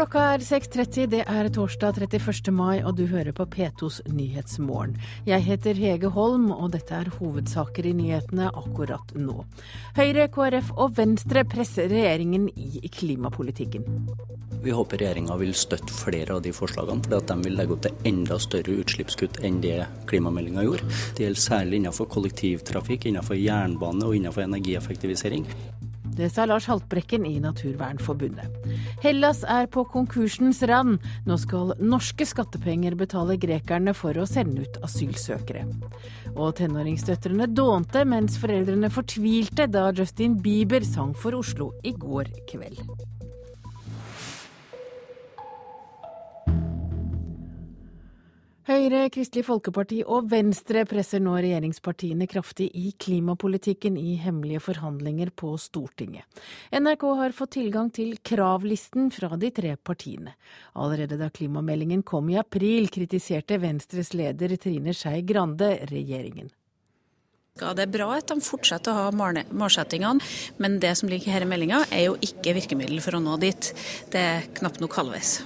Klokka er 6.30, det er torsdag 31. mai, og du hører på P2s Nyhetsmorgen. Jeg heter Hege Holm, og dette er hovedsaker i nyhetene akkurat nå. Høyre, KrF og Venstre presser regjeringen i klimapolitikken. Vi håper regjeringa vil støtte flere av de forslagene, for de vil legge opp til enda større utslippskutt enn det klimameldinga gjorde. Det gjelder særlig innenfor kollektivtrafikk, innenfor jernbane og innenfor energieffektivisering. Det sa Lars Haltbrekken i Naturvernforbundet. Hellas er på konkursens rand. Nå skal norske skattepenger betale grekerne for å sende ut asylsøkere. Og tenåringsdøtrene dånte mens foreldrene fortvilte da Justin Bieber sang for Oslo i går kveld. Høyre, Kristelig Folkeparti og Venstre presser nå regjeringspartiene kraftig i klimapolitikken i hemmelige forhandlinger på Stortinget. NRK har fått tilgang til kravlisten fra de tre partiene. Allerede da klimameldingen kom i april, kritiserte Venstres leder Trine Skei Grande regjeringen. Det er bra at de fortsetter å ha målsettingene, men det som ligger her i meldinga er jo ikke virkemiddel for å nå dit. Det er knapt nok halvveis.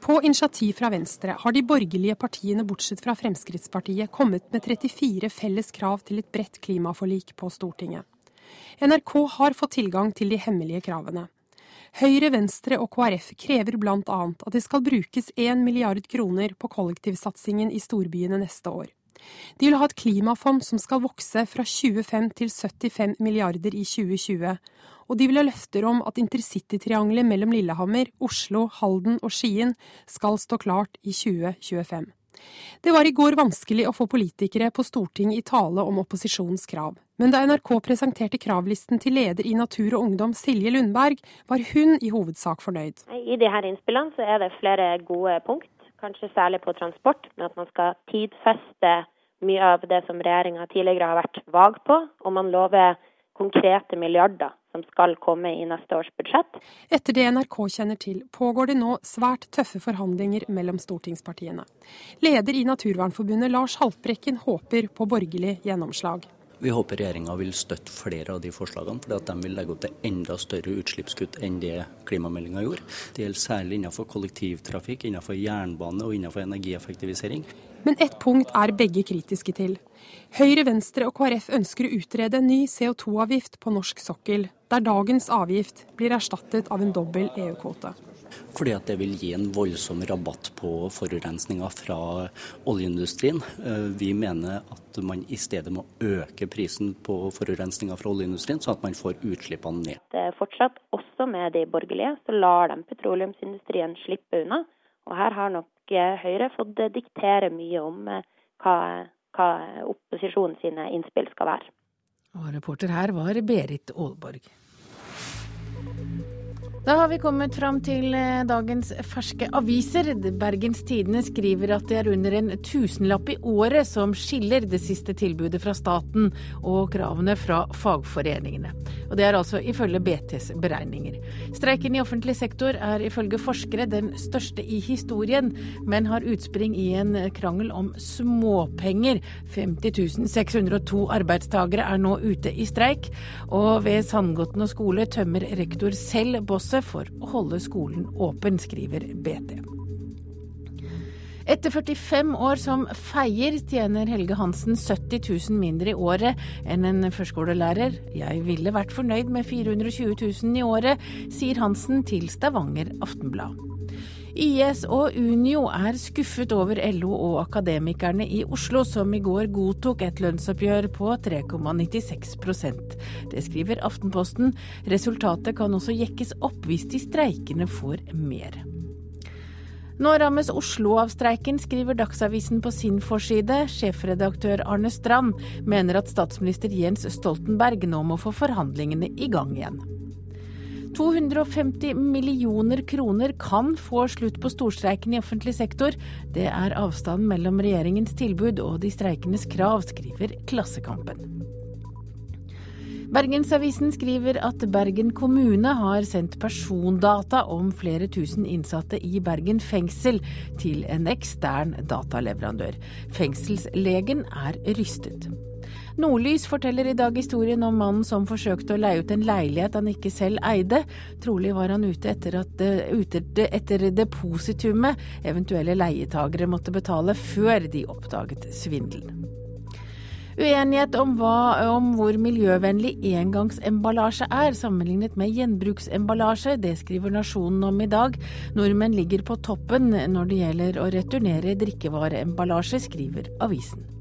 På initiativ fra Venstre har de borgerlige partiene, bortsett fra Fremskrittspartiet, kommet med 34 felles krav til et bredt klimaforlik på Stortinget. NRK har fått tilgang til de hemmelige kravene. Høyre, Venstre og KrF krever bl.a. at det skal brukes 1 milliard kroner på kollektivsatsingen i storbyene neste år. De vil ha et klimafond som skal vokse fra 25 til 75 milliarder i 2020, og de vil ha løfter om at intercitytriangelet mellom Lillehammer, Oslo, Halden og Skien skal stå klart i 2025. Det var i går vanskelig å få politikere på Stortinget i tale om opposisjonens krav. Men da NRK presenterte kravlisten til leder i Natur og Ungdom, Silje Lundberg, var hun i hovedsak fornøyd. I her innspillene så er det flere gode punkt, kanskje særlig på transport. Men at man skal tidfeste mye av det som regjeringa tidligere har vært vag på. Og man lover konkrete milliarder som skal komme i neste års budsjett. Etter det NRK kjenner til, pågår det nå svært tøffe forhandlinger mellom stortingspartiene. Leder i Naturvernforbundet Lars Haltbrekken håper på borgerlig gjennomslag. Vi håper regjeringa vil støtte flere av de forslagene, fordi at de vil legge opp til enda større utslippskutt enn det klimameldinga gjorde. Det gjelder særlig innenfor kollektivtrafikk, innenfor jernbane og innenfor energieffektivisering. Men ett punkt er begge kritiske til. Høyre, Venstre og KrF ønsker å utrede en ny CO2-avgift på norsk sokkel, der dagens avgift blir erstattet av en dobbel EU-kvote. Fordi at det vil gi en voldsom rabatt på forurensninga fra oljeindustrien. Vi mener at man i stedet må øke prisen på forurensninga fra oljeindustrien, sånn at man får utslippene ned. Det er fortsatt også med de borgerlige, så lar de petroleumsindustrien slippe unna. Og her har nok Høyre fått diktere mye om hva, hva opposisjonen sine innspill skal være. Og reporter her var Berit Aalborg. Da har vi kommet fram til dagens ferske aviser. Bergens Tidende skriver at det er under en tusenlapp i året som skiller det siste tilbudet fra staten og kravene fra fagforeningene. Og det er altså ifølge BTs beregninger. Streiken i offentlig sektor er ifølge forskere den største i historien, men har utspring i en krangel om småpenger. 50 602 arbeidstagere er nå ute i streik, og ved Sandgoten og skole tømmer rektor selv bosset for å holde skolen åpen, skriver BT. Etter 45 år som feier tjener Helge Hansen 70 000 mindre i året enn en førskolelærer. Jeg ville vært fornøyd med 420 000 i året, sier Hansen til Stavanger Aftenblad. YS og Unio er skuffet over LO og Akademikerne i Oslo, som i går godtok et lønnsoppgjør på 3,96 Det skriver Aftenposten. Resultatet kan også jekkes opp hvis de streikende får mer. Nå rammes Oslo av streiken, skriver Dagsavisen på sin forside. Sjefredaktør Arne Strand mener at statsminister Jens Stoltenberg nå må få forhandlingene i gang igjen. 250 millioner kroner kan få slutt på storstreiken i offentlig sektor. Det er avstanden mellom regjeringens tilbud og de streikendes krav, skriver Klassekampen. Bergensavisen skriver at Bergen kommune har sendt persondata om flere tusen innsatte i Bergen fengsel til en ekstern dataleverandør. Fengselslegen er rystet. Nordlys forteller i dag historien om mannen som forsøkte å leie ut en leilighet han ikke selv eide. Trolig var han ute etter, at, ute etter depositumet eventuelle leietagere måtte betale før de oppdaget svindelen. Uenighet om, hva, om hvor miljøvennlig engangsemballasje er sammenlignet med gjenbruksemballasje, det skriver Nasjonen om i dag. Nordmenn ligger på toppen når det gjelder å returnere drikkevareemballasje, skriver avisen.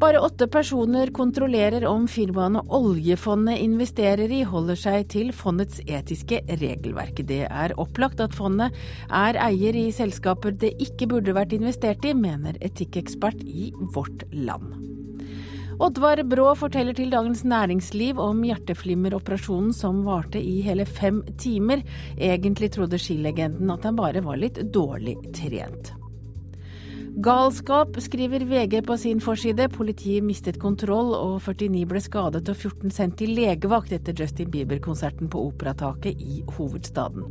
Bare åtte personer kontrollerer om firmaene oljefondet investerer i, holder seg til fondets etiske regelverk. Det er opplagt at fondet er eier i selskaper det ikke burde vært investert i, mener etikkekspert i Vårt Land. Oddvar Brå forteller til Dagens Næringsliv om hjerteflimmeroperasjonen som varte i hele fem timer. Egentlig trodde skilegenden at han bare var litt dårlig trent. Galskap, skriver VG på sin forside. Politiet mistet kontroll, og 49 ble skadet og 14 sendt til legevakt etter Justin Bieber-konserten på Operataket i hovedstaden.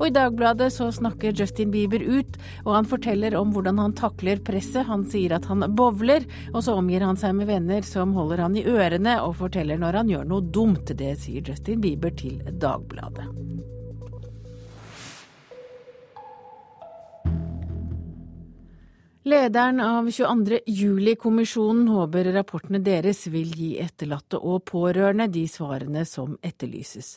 Og i Dagbladet så snakker Justin Bieber ut, og han forteller om hvordan han takler presset. Han sier at han bowler, og så omgir han seg med venner som holder han i ørene og forteller når han gjør noe dumt. Det sier Justin Bieber til Dagbladet. Lederen av 22. juli-kommisjonen håper rapportene deres vil gi etterlatte og pårørende de svarene som etterlyses.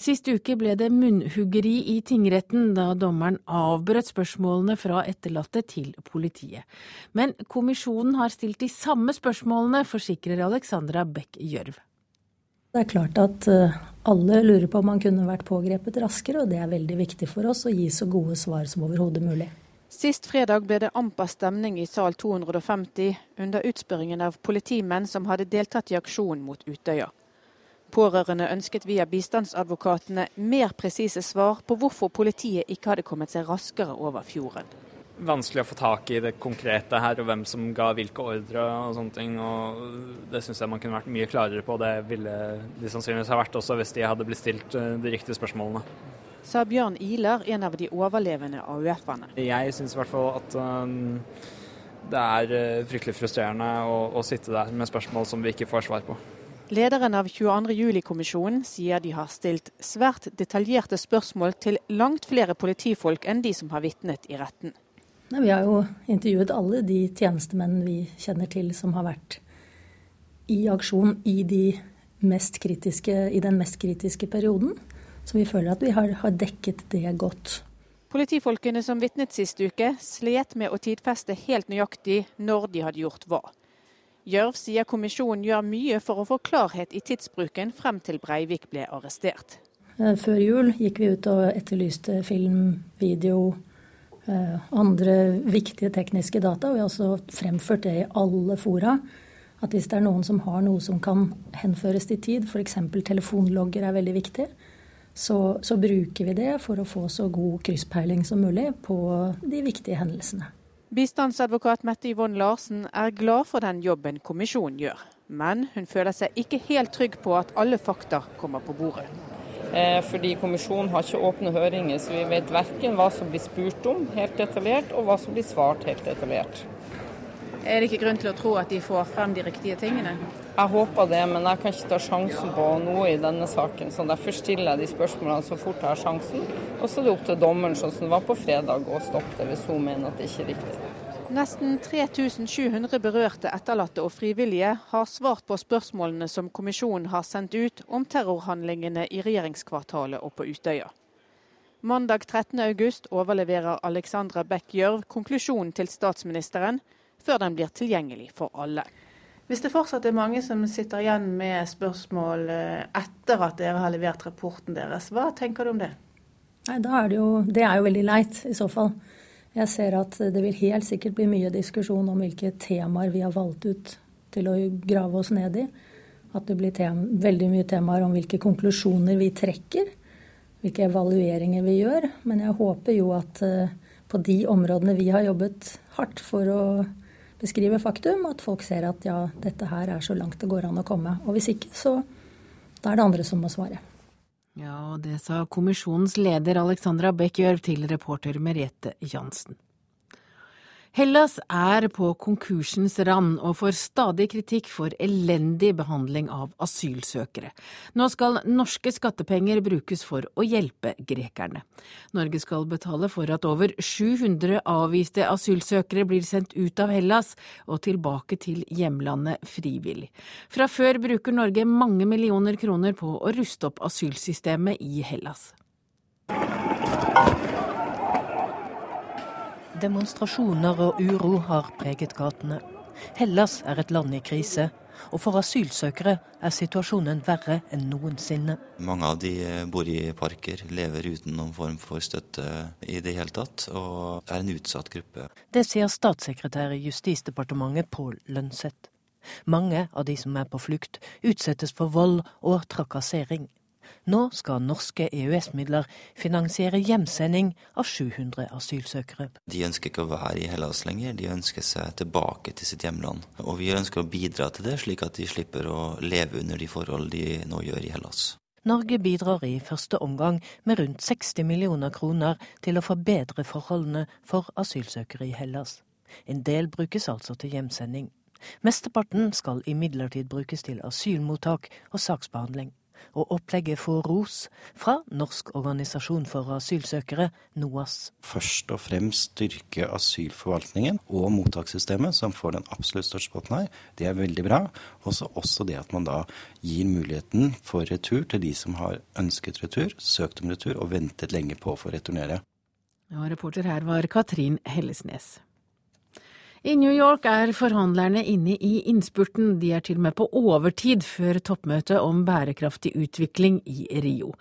Sist uke ble det munnhuggeri i tingretten da dommeren avbrøt spørsmålene fra etterlatte til politiet. Men kommisjonen har stilt de samme spørsmålene, forsikrer Alexandra Beck Gjørv. Det er klart at eh, alle lurer på om man kunne vært pågrepet raskere, og det er veldig viktig for oss å gi så gode svar som overhodet mulig. Sist fredag ble det amper stemning i sal 250 under utspørringen av politimenn som hadde deltatt i aksjonen mot Utøya. Pårørende ønsket via bistandsadvokatene mer presise svar på hvorfor politiet ikke hadde kommet seg raskere over fjorden. Vanskelig å få tak i det konkrete her, og hvem som ga hvilke ordre og sånne ting. og Det syns jeg man kunne vært mye klarere på. Det ville de sannsynligvis ha vært også hvis de hadde blitt stilt eh, de riktige spørsmålene sa Bjørn Iler, en av de overlevende AUF-ene. Jeg syns i hvert fall at um, det er uh, fryktelig frustrerende å, å, sitte der med spørsmål som vi ikke får svar på. Lederen av 22. juli-kommisjonen sier de har stilt svært detaljerte spørsmål til langt flere politifolk enn de som har vitnet i retten. Vi har jo intervjuet alle de tjenestemenn vi kjenner til som har vært i aksjon i, de i den mest kritiske perioden. Så vi føler at vi har, har dekket det godt. Politifolkene som vitnet sist uke, slet med å tidfeste helt nøyaktig når de hadde gjort hva. Gjørv sier kommisjonen gjør mye for å få klarhet i tidsbruken frem til Breivik ble arrestert. Eh, før jul gikk vi ut og etterlyste film, video, eh, andre viktige tekniske data. Vi har også fremført det i alle fora. At hvis det er noen som har noe som kan henføres til tid, f.eks. telefonlogger er veldig viktig, så, så, bruker vi det for å få så god krysspeiling som mulig på de viktige hendelsene. Bistandsadvokat Mette Yvonne Larsen er glad for den jobben kommisjonen gjør. Men hun føler seg ikke helt trygg på at alle fakta kommer på bordet. Eh, fordi kommisjonen har ikke åpne høringer, så vi vet verken hva som blir spurt om helt detaljert, og hva som blir svart helt detaljert. Er det ikke grunn til å tro at de får frem de riktige tingene? Jeg håper det, men jeg kan ikke ta sjansen på noe i denne saken. Så derfor stiller jeg de spørsmålene så fort jeg har sjansen. Og så er det opp til dommeren, sånn som det var på fredag, å stoppe det hvis hun mener at det ikke er riktig. Nesten 3700 berørte etterlatte og frivillige har svart på spørsmålene som kommisjonen har sendt ut om terrorhandlingene i regjeringskvartalet og på Utøya. Mandag 13.8 overleverer Alexandra Beck Gjørv konklusjonen til statsministeren, før den blir tilgjengelig for alle. Hvis det fortsatt er mange som sitter igjen med spørsmål eh, etter at dere har levert rapporten deres, hva tenker du om det? Nei, er det, jo, det er jo veldig leit, i så fall. Jeg ser at det vil helt sikkert bli mye diskusjon om hvilke temaer vi har valgt ut til å grave oss ned i. At det blir tema, veldig mye temaer om hvilke konklusjoner vi trekker. Hvilke evalueringer vi gjør. Men jeg håper jo at uh, på de områdene vi har jobbet hardt for å beskriver faktum, at folk ser at ja, dette her er så langt det går an å komme. Og hvis ikke, så da er det andre som må svare. Ja, og det sa kommisjonens leder Alexandra Bekkjørv til reporter Merete Jansen. Hellas er på konkursens rand og får stadig kritikk for elendig behandling av asylsøkere. Nå skal norske skattepenger brukes for å hjelpe grekerne. Norge skal betale for at over 700 avviste asylsøkere blir sendt ut av Hellas og tilbake til hjemlandet frivillig. Fra før bruker Norge mange millioner kroner på å ruste opp asylsystemet i Hellas. Demonstrasjoner og uro har preget gatene. Hellas er et land i krise, og for asylsøkere er situasjonen verre enn noensinne. Mange av de eh, bor i parker, lever uten noen form for støtte i det hele tatt, og er en utsatt gruppe. Det sier statssekretær i Justisdepartementet Pål Lønseth. Mange av de som er på flukt, utsettes for vold og trakassering. Nå skal norske EØS-midler finansiere hjemsending av 700 asylsøkere. De ønsker ikke å være i Hellas lenger, de ønsker seg tilbake til sitt hjemland. Og vi ønsker å bidra til det, slik at de slipper å leve under de forhold de nå gjør i Hellas. Norge bidrar i første omgang med rundt 60 millioner kroner til å forbedre forholdene for asylsøkere i Hellas. En del brukes altså til hjemsending. Mesteparten skal imidlertid brukes til asylmottak og saksbehandling og opplegget får ros fra Norsk organisasjon for asylsøkere, NOAS. Først og fremst styrke asylforvaltningen og mottakssystemet, som får den absolutt største potten her. Det er veldig bra. Også, også det at man da gir muligheten for retur til de som har ønsket retur, søkt om retur og ventet lenge på å få returnere. Ja, reporter her var Katrin Hellesnes. I New York er forhandlerne inne i innspurten, de er til og med på overtid før toppmøtet om bærekraftig utvikling i Rio.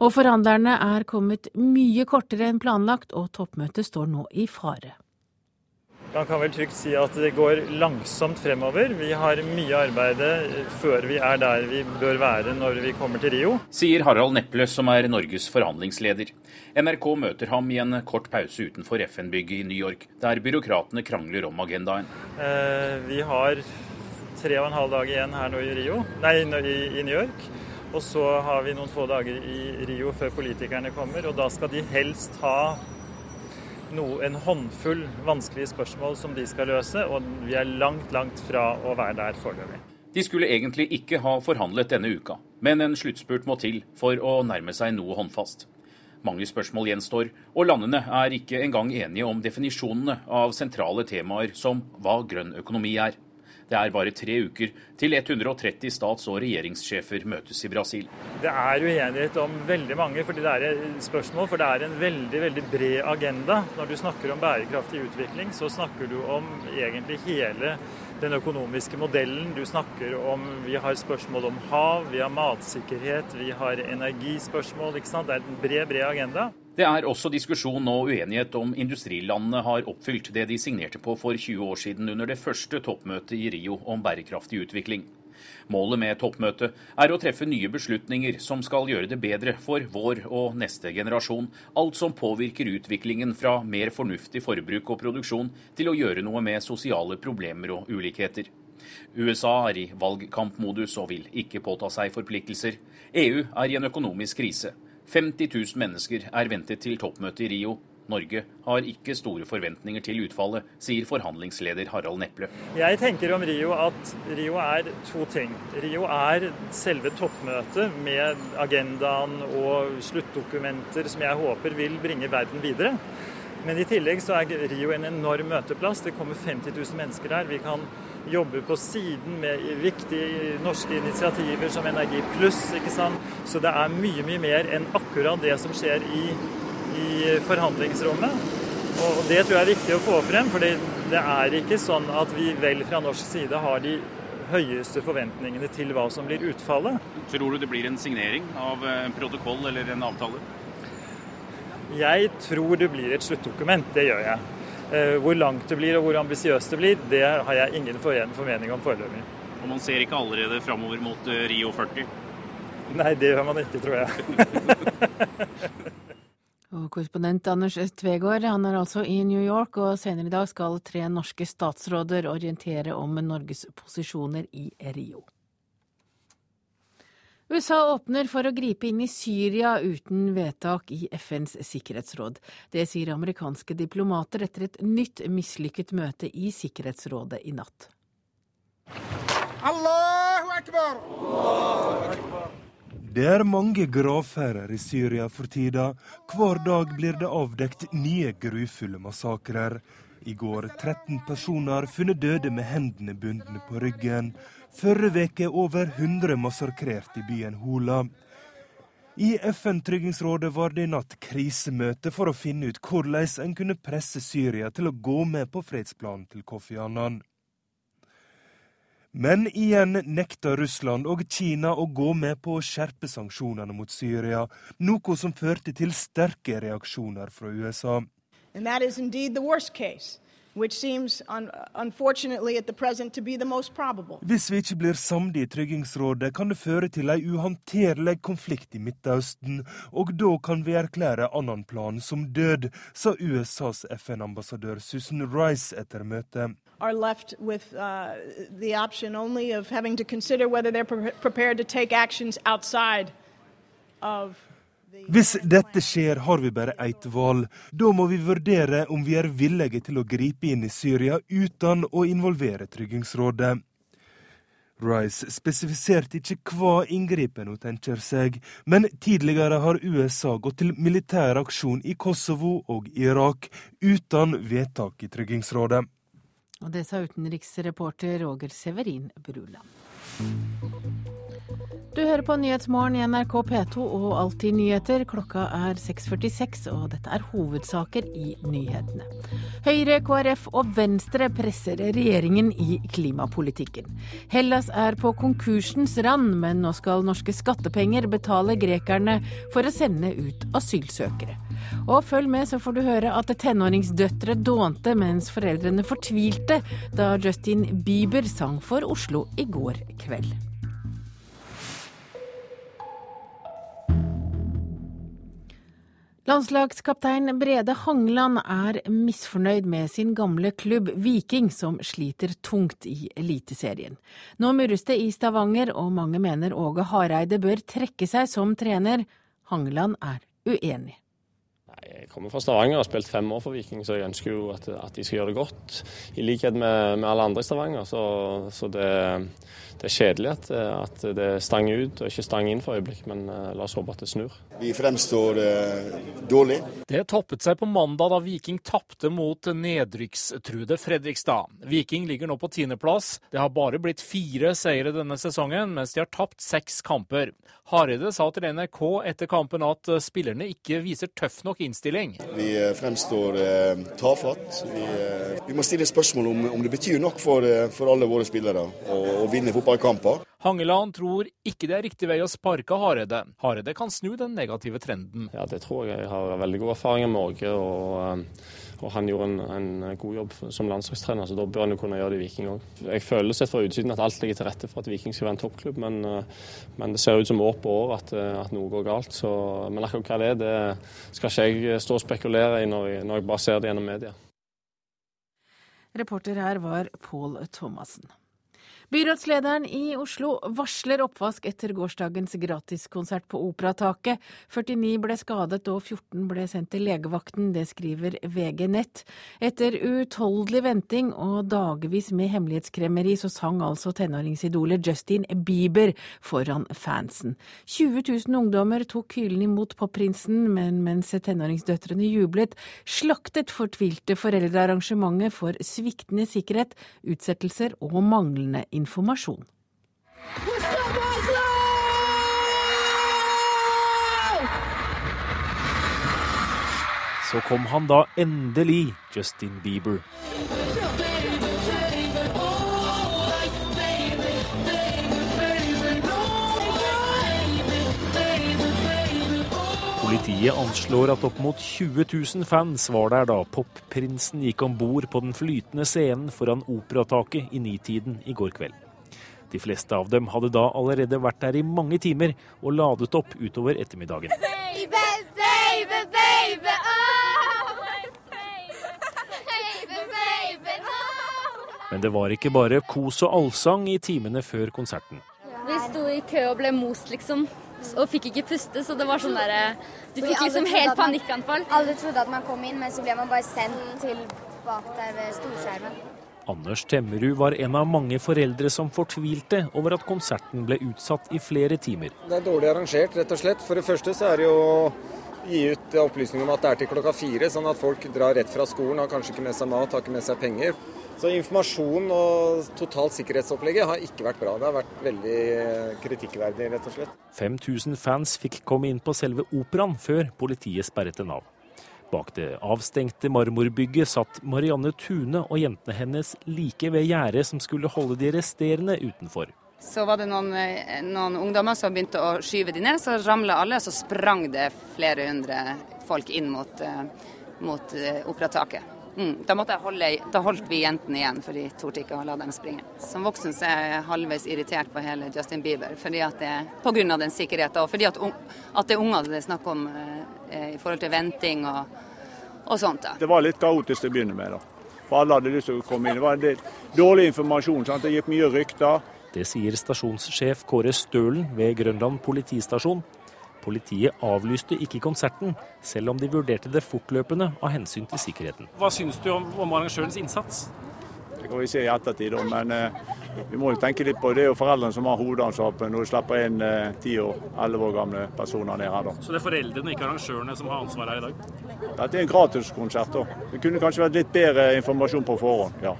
Og forhandlerne er kommet mye kortere enn planlagt, og toppmøtet står nå i fare. Man kan vel trygt si at det går langsomt fremover. Vi har mye arbeid før vi er der vi bør være når vi kommer til Rio. Sier Harald Neple, som er Norges forhandlingsleder. NRK møter ham i en kort pause utenfor FN-bygget i New York, der byråkratene krangler om agendaen. Eh, vi har tre og en halv dag igjen her nå i Rio, nei, i New York. Og så har vi noen få dager i Rio før politikerne kommer, og da skal de helst ha no, en håndfull vanskelige spørsmål som de skal løse, og vi er langt, langt fra å være der foreløpig. De skulle egentlig ikke ha forhandlet denne uka, men en sluttspurt må til for å nærme seg noe håndfast. Mange spørsmål gjenstår, og landene er ikke engang enige om definisjonene av sentrale temaer som hva grønn økonomi er. Det er bare tre uker til 130 stats- og regjeringssjefer møtes i Brasil. Det er uenighet om veldig mange fordi det er spørsmål, for det er en veldig veldig bred agenda. Når du snakker om bærekraftig utvikling, så snakker du om egentlig hele den økonomiske modellen. Du snakker om Vi har spørsmål om hav, vi har matsikkerhet, vi har energispørsmål. ikke sant? Det er en bred, bred agenda. Det er også diskusjon og uenighet om industrilandene har oppfylt det de signerte på for 20 år siden under det første toppmøtet i Rio om bærekraftig utvikling. Målet med toppmøtet er å treffe nye beslutninger som skal gjøre det bedre for vår og neste generasjon, alt som påvirker utviklingen fra mer fornuftig forbruk og produksjon til å gjøre noe med sosiale problemer og ulikheter. USA er i valgkampmodus og vil ikke påta seg forpliktelser. EU er i en økonomisk krise. 50 000 mennesker er ventet til toppmøtet i Rio. Norge har ikke store forventninger til utfallet, sier forhandlingsleder Harald Neple. Jeg tenker om Rio at Rio er to ting. Rio er selve toppmøtet med agendaen og sluttdokumenter som jeg håper vil bringe verden videre. Men i tillegg så er Rio en enorm møteplass. Det kommer 50 000 mennesker her. Vi kan jobbe på siden med viktige norske initiativer som Energi Pluss. Så det er mye mye mer enn akkurat det som skjer i, i forhandlingsrommet. Og Det tror jeg er viktig å få frem, for det, er ikke sånn at vi vel fra norsk side har de høyeste forventningene til hva som blir utfallet. Tror du det blir en signering av en protokoll eller en avtale? Jeg tror det blir et sluttdokument, det gjør jeg. Eh, hvor langt det blir og hvor ambisiøst det blir, det har jeg ingen formening om foreløpig. Og man ser ikke allerede framover mot eh, Rio 40? Nei, det gjør man ikke, tror jeg. Og Korrespondent Anders Tvegård han er altså i New York, og senere i dag skal tre norske statsråder orientere om Norges posisjoner i Rio. USA åpner for å gripe inn i Syria uten vedtak i FNs sikkerhetsråd. Det sier amerikanske diplomater etter et nytt mislykket møte i Sikkerhetsrådet i natt. Allahu Akbar! Allahu Akbar. Det er mange gravferder i Syria for tida. Hver dag blir det avdekt nye grufulle massakrer. I går 13 personer funnet døde med hendene bundne på ryggen. Forrige veke over 100 massakrert i byen Hola. I FN-tryggingsrådet var det i natt krisemøte for å finne ut hvordan en kunne presse Syria til å gå med på fredsplanen til Kofi Annan. Men igjen nekta Russland og Kina å gå med på å skjerpe sanksjonene mot Syria, noe som førte til sterke reaksjoner fra USA. Hvis vi ikke blir samlet i Tryggingsrådet, kan det føre til en uhåndterlig konflikt i Midtøsten, og da kan vi erklære annen plan som død, sa USAs FN-ambassadør Susan Rice etter møtet. Are left with uh, the option only of having to consider whether they're pre prepared to take actions outside of hvis dette skjer, har vi bare ett valg. Da må vi vurdere om vi er villige til å gripe inn i Syria uten å involvere Tryggingsrådet. Rice spesifiserte ikke hva inngripen hun tenker seg, men tidligere har USA gått til militær aksjon i Kosovo og Irak uten vedtak i Tryggingsrådet. Og det sa utenriksreporter Roger Severin Bruland. Du hører på Nyhetsmorgen i NRK P2 og Alltid nyheter. Klokka er 6.46, og dette er hovedsaker i nyhetene. Høyre, KrF og Venstre presser regjeringen i klimapolitikken. Hellas er på konkursens rand, men nå skal norske skattepenger betale grekerne for å sende ut asylsøkere. Og følg med, så får du høre at tenåringsdøtre dånte mens foreldrene fortvilte da Justin Bieber sang for Oslo i går kveld. Landslagskaptein Brede Hangeland er misfornøyd med sin gamle klubb Viking, som sliter tungt i Eliteserien. Nå murres det i Stavanger, og mange mener Åge Hareide bør trekke seg som trener. Hangeland er uenig. Jeg kommer fra Stavanger og har spilt fem år for Viking, så jeg ønsker jo at, at de skal gjøre det godt. I likhet med, med alle andre i Stavanger. Så, så det, det, er kjedelig at, at det stanger stang ut og ikke stang inn for øyeblikk, men uh, la oss håpe at det snur. Vi fremstår eh, dårlig. Det toppet seg på mandag da Viking tapte mot nedrykkstruede Fredrikstad. Viking ligger nå på tiendeplass. Det har bare blitt fire seire denne sesongen, mens de har tapt seks kamper. Hareide sa til NRK etter kampen at spillerne ikke viser tøff nok innstilling. Vi eh, fremstår eh, tafatt. Vi, eh, vi, må stille spørsmål om, om det betyr nok for, eh, for alle våre spillere å, å, vinne fotballkamper. Hangeland tror ikke det er riktig vei å sparke Hareide. Hareide kan snu den negative trenden. Ja, Det tror jeg. Jeg har veldig god erfaring med Åge. og... Eh, og han gjorde en, en, god jobb som landslagstrener, så da bør han jo kunne gjøre det i Viking òg. Jeg føler sett fra utsiden at alt ligger til rette for at Viking skal være en toppklubb, men, eh, men det ser ut som år på år at, eh, at noe går galt. Så, men akkurat hva det er, det skal ikke jeg stå og spekulere i når jeg, når jeg bare ser det gjennom media. Reporter her var Pål Thomassen. Byrådslederen i Oslo varsler oppvask etter gårsdagens gratiskonsert på Operataket. 49 ble skadet og 14 ble sendt til legevakten, det skriver VG Nett. Etter uutholdelig venting og dagevis med hemmelighetskremmeri, så sang altså tenåringsidolet Justin Bieber foran fansen. 20 000 ungdommer tok hylen imot popprinsen, men mens tenåringsdøtrene jublet, slaktet fortvilte foreldre arrangementet for sviktende sikkerhet, utsettelser og manglende informasjon informasjon. Så kom han da endelig, Justin Bieber. Politiet anslår at opp mot 20 000 fans var der da popprinsen gikk om bord på den flytende scenen foran Operataket i nitiden i går kveld. De fleste av dem hadde da allerede vært der i mange timer og ladet opp utover ettermiddagen. Baby, baby, baby, oh. Men det var ikke bare kos og allsang i timene før konserten. Vi sto i kø og ble most, liksom. Og fikk ikke puste, så det var sånn derre Du fikk liksom helt panikkanfall. Alle trodde at man kom inn, men så ble man bare sendt til bak der ved storskjermen. Anders Temmerud var en av mange foreldre som fortvilte over at konserten ble utsatt i flere timer. Det er dårlig arrangert, rett og slett. For det første så er det jo å gi ut opplysning om at det er til klokka fire, sånn at folk drar rett fra skolen, har kanskje ikke med seg mat, har ikke med seg penger. Så informasjon og totalt sikkerhetsopplegget har ikke vært bra. Det har vært veldig kritikkverdig, rett og slett. 5000 fans fikk komme inn på selve operaen før politiet sperret den av. Bak det avstengte marmorbygget satt Marianne Tune og jentene hennes like ved gjerdet som skulle holde de resterende utenfor. Så var det noen, eh, noen ungdommer som begynte å skyve de ned, så ramla alle, og så sprang det flere hundre folk inn mot, eh, mot operataket. Mm, da, holde, da, holdt vi jentene igjen, for de torde ikke å la dem springe. Som voksen så er jeg halvveis irritert på hele Justin Bieber, fordi at det, på grunn av den sikkerheten. Og fordi at, at det er unger det er snakk om eh, i forhold til venting og, og sånt. Da. Det var litt kaotisk til å begynne med. da. For alle hadde lyst til å komme inn. Det var en del dårlig informasjon. Sant? Det gikk mye rykter. Det sier stasjonssjef Kåre Stølen ved Grønland politistasjon. Politiet avlyste ikke konserten, selv om de vurderte det fortløpende av hensyn til sikkerheten. Hva syns du om, om arrangørens innsats? Det kan vi se i ettertid, men eh, vi må jo tenke litt på det. Det er jo foreldrene som har hovedansvaret når du slipper inn eh, ti og elleve år gamle personer ned her. da. Så det er foreldrene, ikke arrangørene, som har ansvaret her i dag? Dette er en gratiskonsert. da. Det kunne kanskje vært litt bedre informasjon på forhånd. ja.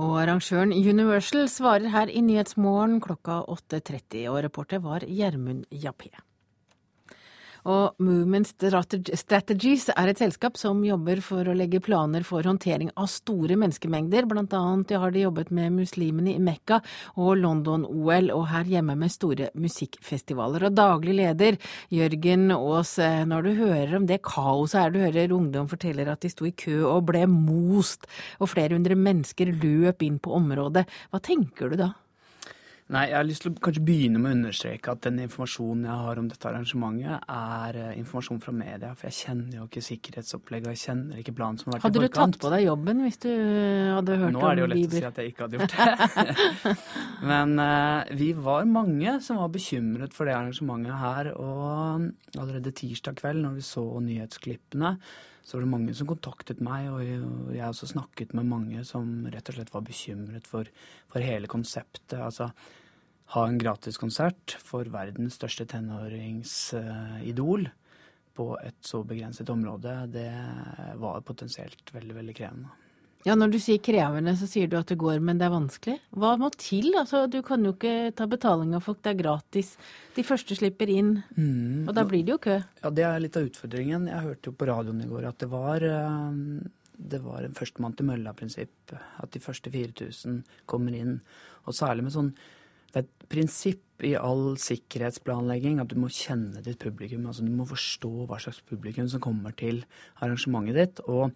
Og arrangøren Universal svarer her i Nyhetsmorgen klokka 8.30, og reporter var Gjermund Jappé. Og Movement Strategies er et selskap som jobber for å legge planer for håndtering av store menneskemengder. Blant annet har de jobbet med muslimene i Mekka og London-OL, og her hjemme med store musikkfestivaler. Og daglig leder Jørgen Aas, eh, når du hører om det kaoset her, du hører ungdom forteller at de sto i kø og ble most, og flere hundre mennesker løp inn på området. Hva tenker du da? Nei, Jeg har lyst til å kanskje begynne med å understreke at den informasjonen jeg har om dette arrangementet, er uh, informasjon fra media. For jeg kjenner jo ikke sikkerhetsopplegget, og jeg kjenner ikke planen som har vært hadde i forkant. Hadde du tatt på deg jobben hvis du hadde hørt om Nå er det jo lett å si at jeg ikke hadde gjort det. Men uh, vi var mange som var bekymret for det arrangementet her. Og allerede tirsdag kveld, når vi så nyhetsklippene, så var det mange som kontaktet meg, og jeg også snakket med mange som rett og slett var bekymret for, for hele konseptet. Altså, ha en gratiskonsert for verdens største tenåringsidol på et så begrenset område, det var potensielt veldig, veldig krevende. Ja, Når du sier krevende, så sier du at det går, men det er vanskelig. Hva må til? Altså, Du kan jo ikke ta betaling av folk, det er gratis. De første slipper inn, mm. og da blir det jo kø. Ja, Det er litt av utfordringen. Jeg hørte jo på radioen i går at det var eh, det var en førstemann til mølla-prinsipp. At de første 4000 kommer inn. Og særlig med sånn det er et prinsipp i all sikkerhetsplanlegging at du må kjenne ditt publikum. altså Du må forstå hva slags publikum som kommer til arrangementet ditt. Og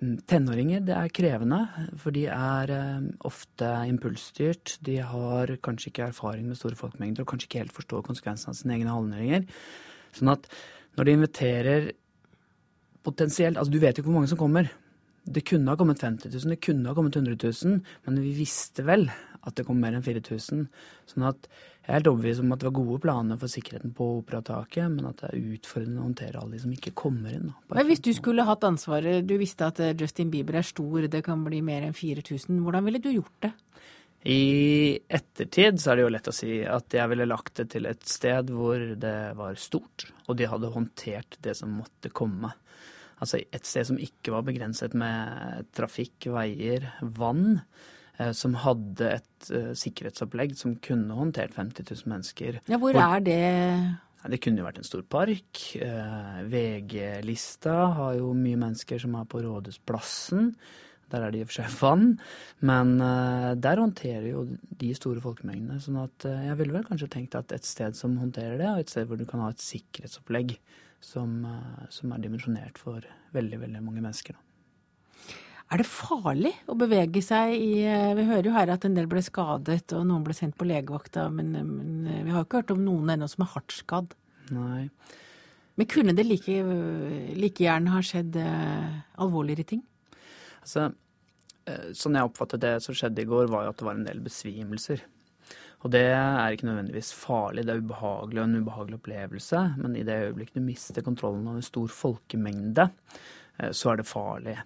mm, tenåringer, det er krevende, for de er eh, ofte impulsstyrt. De har kanskje ikke erfaring med store folkemengder og kanskje ikke helt forstår konsekvensene av sine egne handlinger. Sånn at når de inviterer potensielt Altså, du vet jo ikke hvor mange som kommer. Det kunne ha kommet 50 000, det kunne ha kommet 100 000, men vi visste vel at det kom mer enn 4000. Sånn at jeg er helt overbevist om at det var gode planer for sikkerheten på operataket, men at det er utfordrende å håndtere alle de som ikke kommer inn. Men hvis du skulle hatt ansvaret, du visste at eh, Justin Bieber er stor, det kan bli mer enn 4000, hvordan ville du gjort det? I ettertid så er det jo lett å si at jeg ville lagt det til et sted hvor det var stort, og de hadde håndtert det som måtte komme. Altså et sted som ikke var begrenset med trafikk, veier, vann. Eh, som hadde et uh, sikkerhetsopplegg som kunne håndtert 50 000 mennesker. Ja, Hvor, hvor er det? Det kunne jo vært en stor park. Uh, VG-lista har jo mye mennesker som er på Rådhusplassen. Der er det i og for seg vann, men der håndterer jo de store folkemengdene. sånn at jeg ville vel kanskje tenkt at et sted som håndterer det, og et sted hvor du kan ha et sikkerhetsopplegg som, som er dimensjonert for veldig, veldig mange mennesker. Da. Er det farlig å bevege seg i eh, Vi hører jo her at en del ble skadet, og noen ble sendt på legevakta, men, men eh, vi har ikke hørt om noen ennå som er hardt skadd. Nei. Men kunne det like, like gjerne ha skjedd uh, alvorligere ting? Altså, sånn jeg oppfattet det som skjedde i går, var jo at det var en del besvimelser. Og det er ikke nødvendigvis farlig, det er ubehagelig og en ubehagelig opplevelse. Men i det øyeblikket du mister kontrollen av en stor folkemengde, eh, så er det farlig.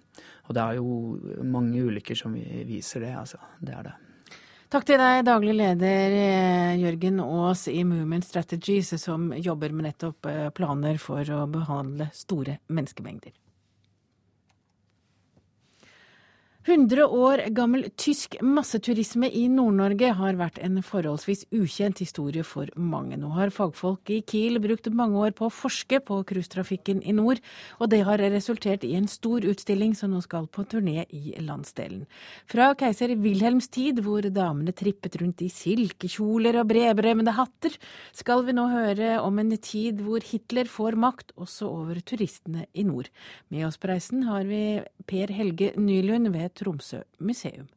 Og det er jo mange ulykker som viser det, altså. Det er det. Takk til deg, daglig leder eh, Jørgen Aas i Movement Strategies, som jobber med nettopp planer for å behandle store menneskemengder. 100 år gammel tysk masseturisme i Nord-Norge har vært en forholdsvis ukjent historie for mange. Nå har fagfolk i Kiel brukt mange år på å forske på cruisetrafikken i nord, og det har resultert i en stor utstilling som nå skal på turné i landsdelen. Fra keiser Wilhelms tid, hvor damene trippet rundt i silkekjoler og bredbremmede hatter, skal vi nå høre om en tid hvor Hitler får makt også over turistene i nord. Med oss på reisen har vi Per Helge Nylund ved Tromsø museum.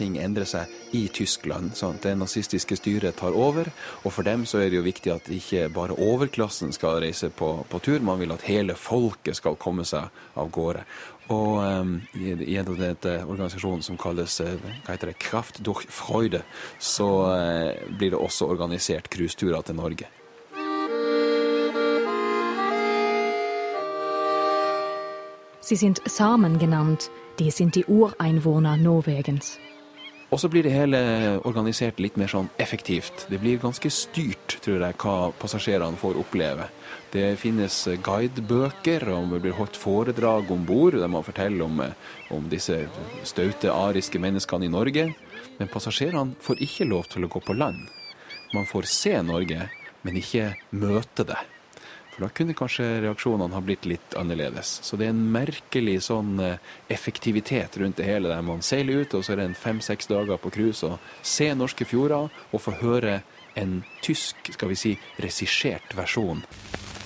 ting endrer seg i Tyskland. Sant? Det nazistiske styret tar over. Og for dem så er det jo viktig at ikke bare overklassen skal reise på, på tur, man vil at hele folket skal komme seg av gårde. Og um, av denne organisasjonen som kalles uh, hva heter det, Kraft durch Freude, så uh, blir det også organisert cruiseturer til Norge. Sie sind Samen genannt, die sind die Ureinwohner Norwegens. Og så blir det hele organisert litt mer sånn effektivt. Det blir ganske styrt, tror jeg, hva passasjerene får oppleve. Det finnes guidebøker, og det blir holdt foredrag om bord der man forteller om, om disse staute ariske menneskene i Norge. Men passasjerene får ikke lov til å gå på land. Man får se Norge, men ikke møte det. For da kunne kanskje reaksjonene ha blitt litt annerledes. Så det er en merkelig sånn eh, effektivitet rundt det hele, der man seiler ut, og så er det en fem-seks dager på cruise og ser norske fjorder og får høre en tysk, skal vi si, regissert versjon.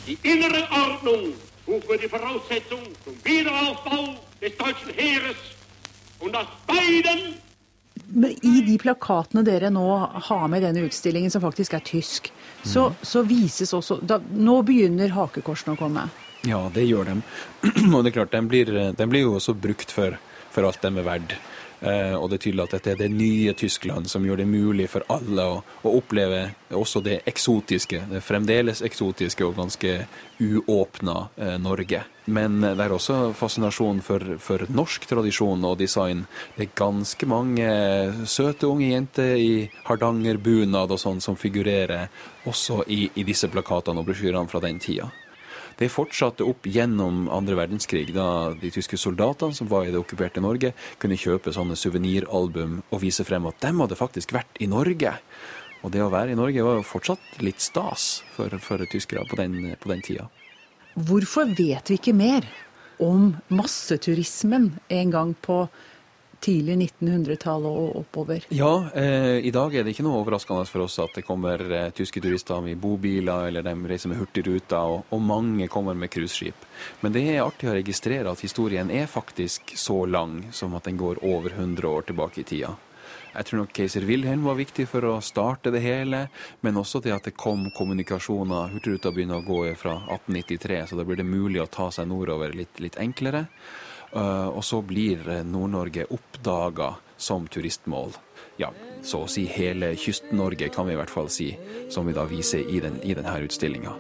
Die innere Ordnung rufe die Voraussetzung zum Wiederaufbau des deutschen Heeres und aus beiden i de plakatene dere nå har med i denne utstillingen, som faktisk er tysk, så, mm. så vises også da, Nå begynner hakekorsene å komme. Ja, det gjør de. Og det er klart, de blir, de blir jo også brukt for, for alt de er verdt. Eh, og det er tydelig at dette er det nye Tyskland som gjør det mulig for alle å, å oppleve også det eksotiske, det fremdeles eksotiske og ganske uåpna eh, Norge. Men det er også fascinasjon for, for, norsk tradisjon og design. Det er ganske mange søte unge jenter i hardangerbunad og sånn som figurerer også i, i disse plakatene og brosjyrene fra den tida. Det fortsatte opp gjennom andre verdenskrig, da de tyske soldatene som var i det okkuperte Norge, kunne kjøpe sånne suveniralbum og vise frem at de hadde faktisk vært i Norge. Og det å være i Norge var jo fortsatt litt stas for, for tyskere på den, på den tida. Hvorfor vet vi ikke mer om masseturismen en gang på tidlig 1900-tallet og oppover. Ja, eh, i dag er det ikke noe overraskende for oss at det kommer eh, tyske turister med bobiler, eller de reiser med Hurtigruta, og, og mange kommer med cruiseskip. Men det er artig å registrere at historien er faktisk så lang som at den går over 100 år tilbake i tida. Jeg tror nok keiser Wilhelm var viktig for å starte det hele, men også til at det kom kommunikasjoner. Hurtigruta begynner å gå fra 1893, så da blir det mulig å ta seg nordover litt, litt enklere. Eh, og så blir eh, Nord-Norge oppdaga som turistmål. Ja, så å si hele Kyst-Norge, kan vi i hvert fall si, som vi da viser i, den, i denne utstillinga.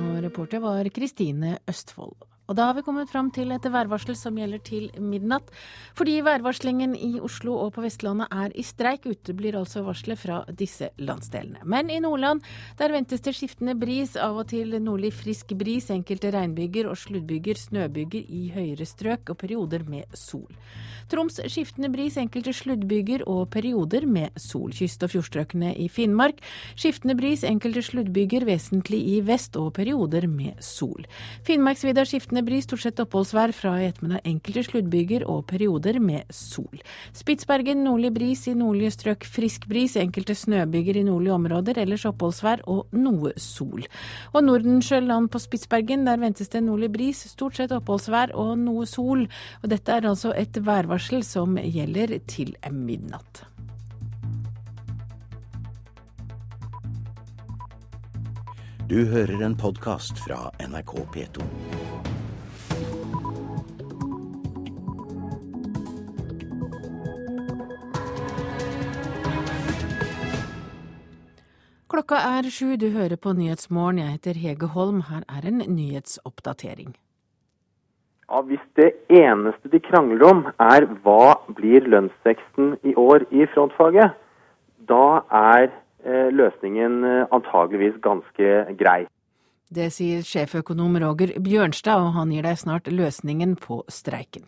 Og reporter var Kristine Østfold. Og da har vi kommet fram til et værvarsel som gjelder til midnatt. Fordi værvarslingen i Oslo og på Vestlandet er i streik, uteblir altså varselet fra disse landsdelene. Men i Nordland, der ventes det skiftende bris, av og til nordlig frisk bris, enkelte regnbyger og sluddbyger, snøbyger i høyere strøk og perioder med sol. Troms skiftende bris enkelte sluddbyger og perioder med sol. Kyst- og fjordstrøkene i Finnmark skiftende bris enkelte sluddbyger vesentlig i vest og perioder med sol. Finnmarksvidda skiftende bris, stort sett oppholdsvær fra i ettermiddag enkelte sluddbyger og perioder med sol. Spitsbergen nordlig bris i nordlige strøk frisk bris, enkelte snøbyger i nordlige områder, ellers oppholdsvær og noe sol. Og Nordensjøland på Spitsbergen, der ventes det nordlig bris, stort sett oppholdsvær og noe sol. Og dette er altså et værvarsel som gjelder til midnatt. Du hører en podkast fra NRK P2. Klokka er sju, du hører på Nyhetsmorgen. Jeg heter Hege Holm. Her er en nyhetsoppdatering. Ja, Hvis det eneste de krangler om er hva blir lønnsveksten i år i frontfaget, da er eh, løsningen eh, antageligvis ganske grei. Det sier sjeføkonom Roger Bjørnstad, og han gir deg snart løsningen på streiken.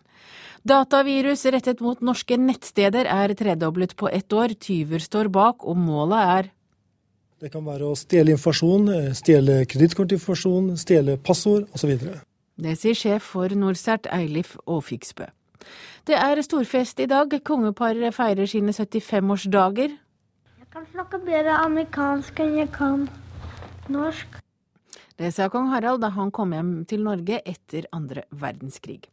Datavirus rettet mot norske nettsteder er tredoblet på ett år. Tyver står bak, og målet er Det kan være å stjele informasjon, eh, stjele kredittkortinformasjon, stjele passord osv. Det sier sjef for Norsert, Eilif Aafiksbø. Det er storfest i dag. Kongeparet feirer sine 75-årsdager. Jeg kan snakke bedre amerikansk enn jeg kan norsk. Det sa kong Harald da han kom hjem til Norge etter andre verdenskrig.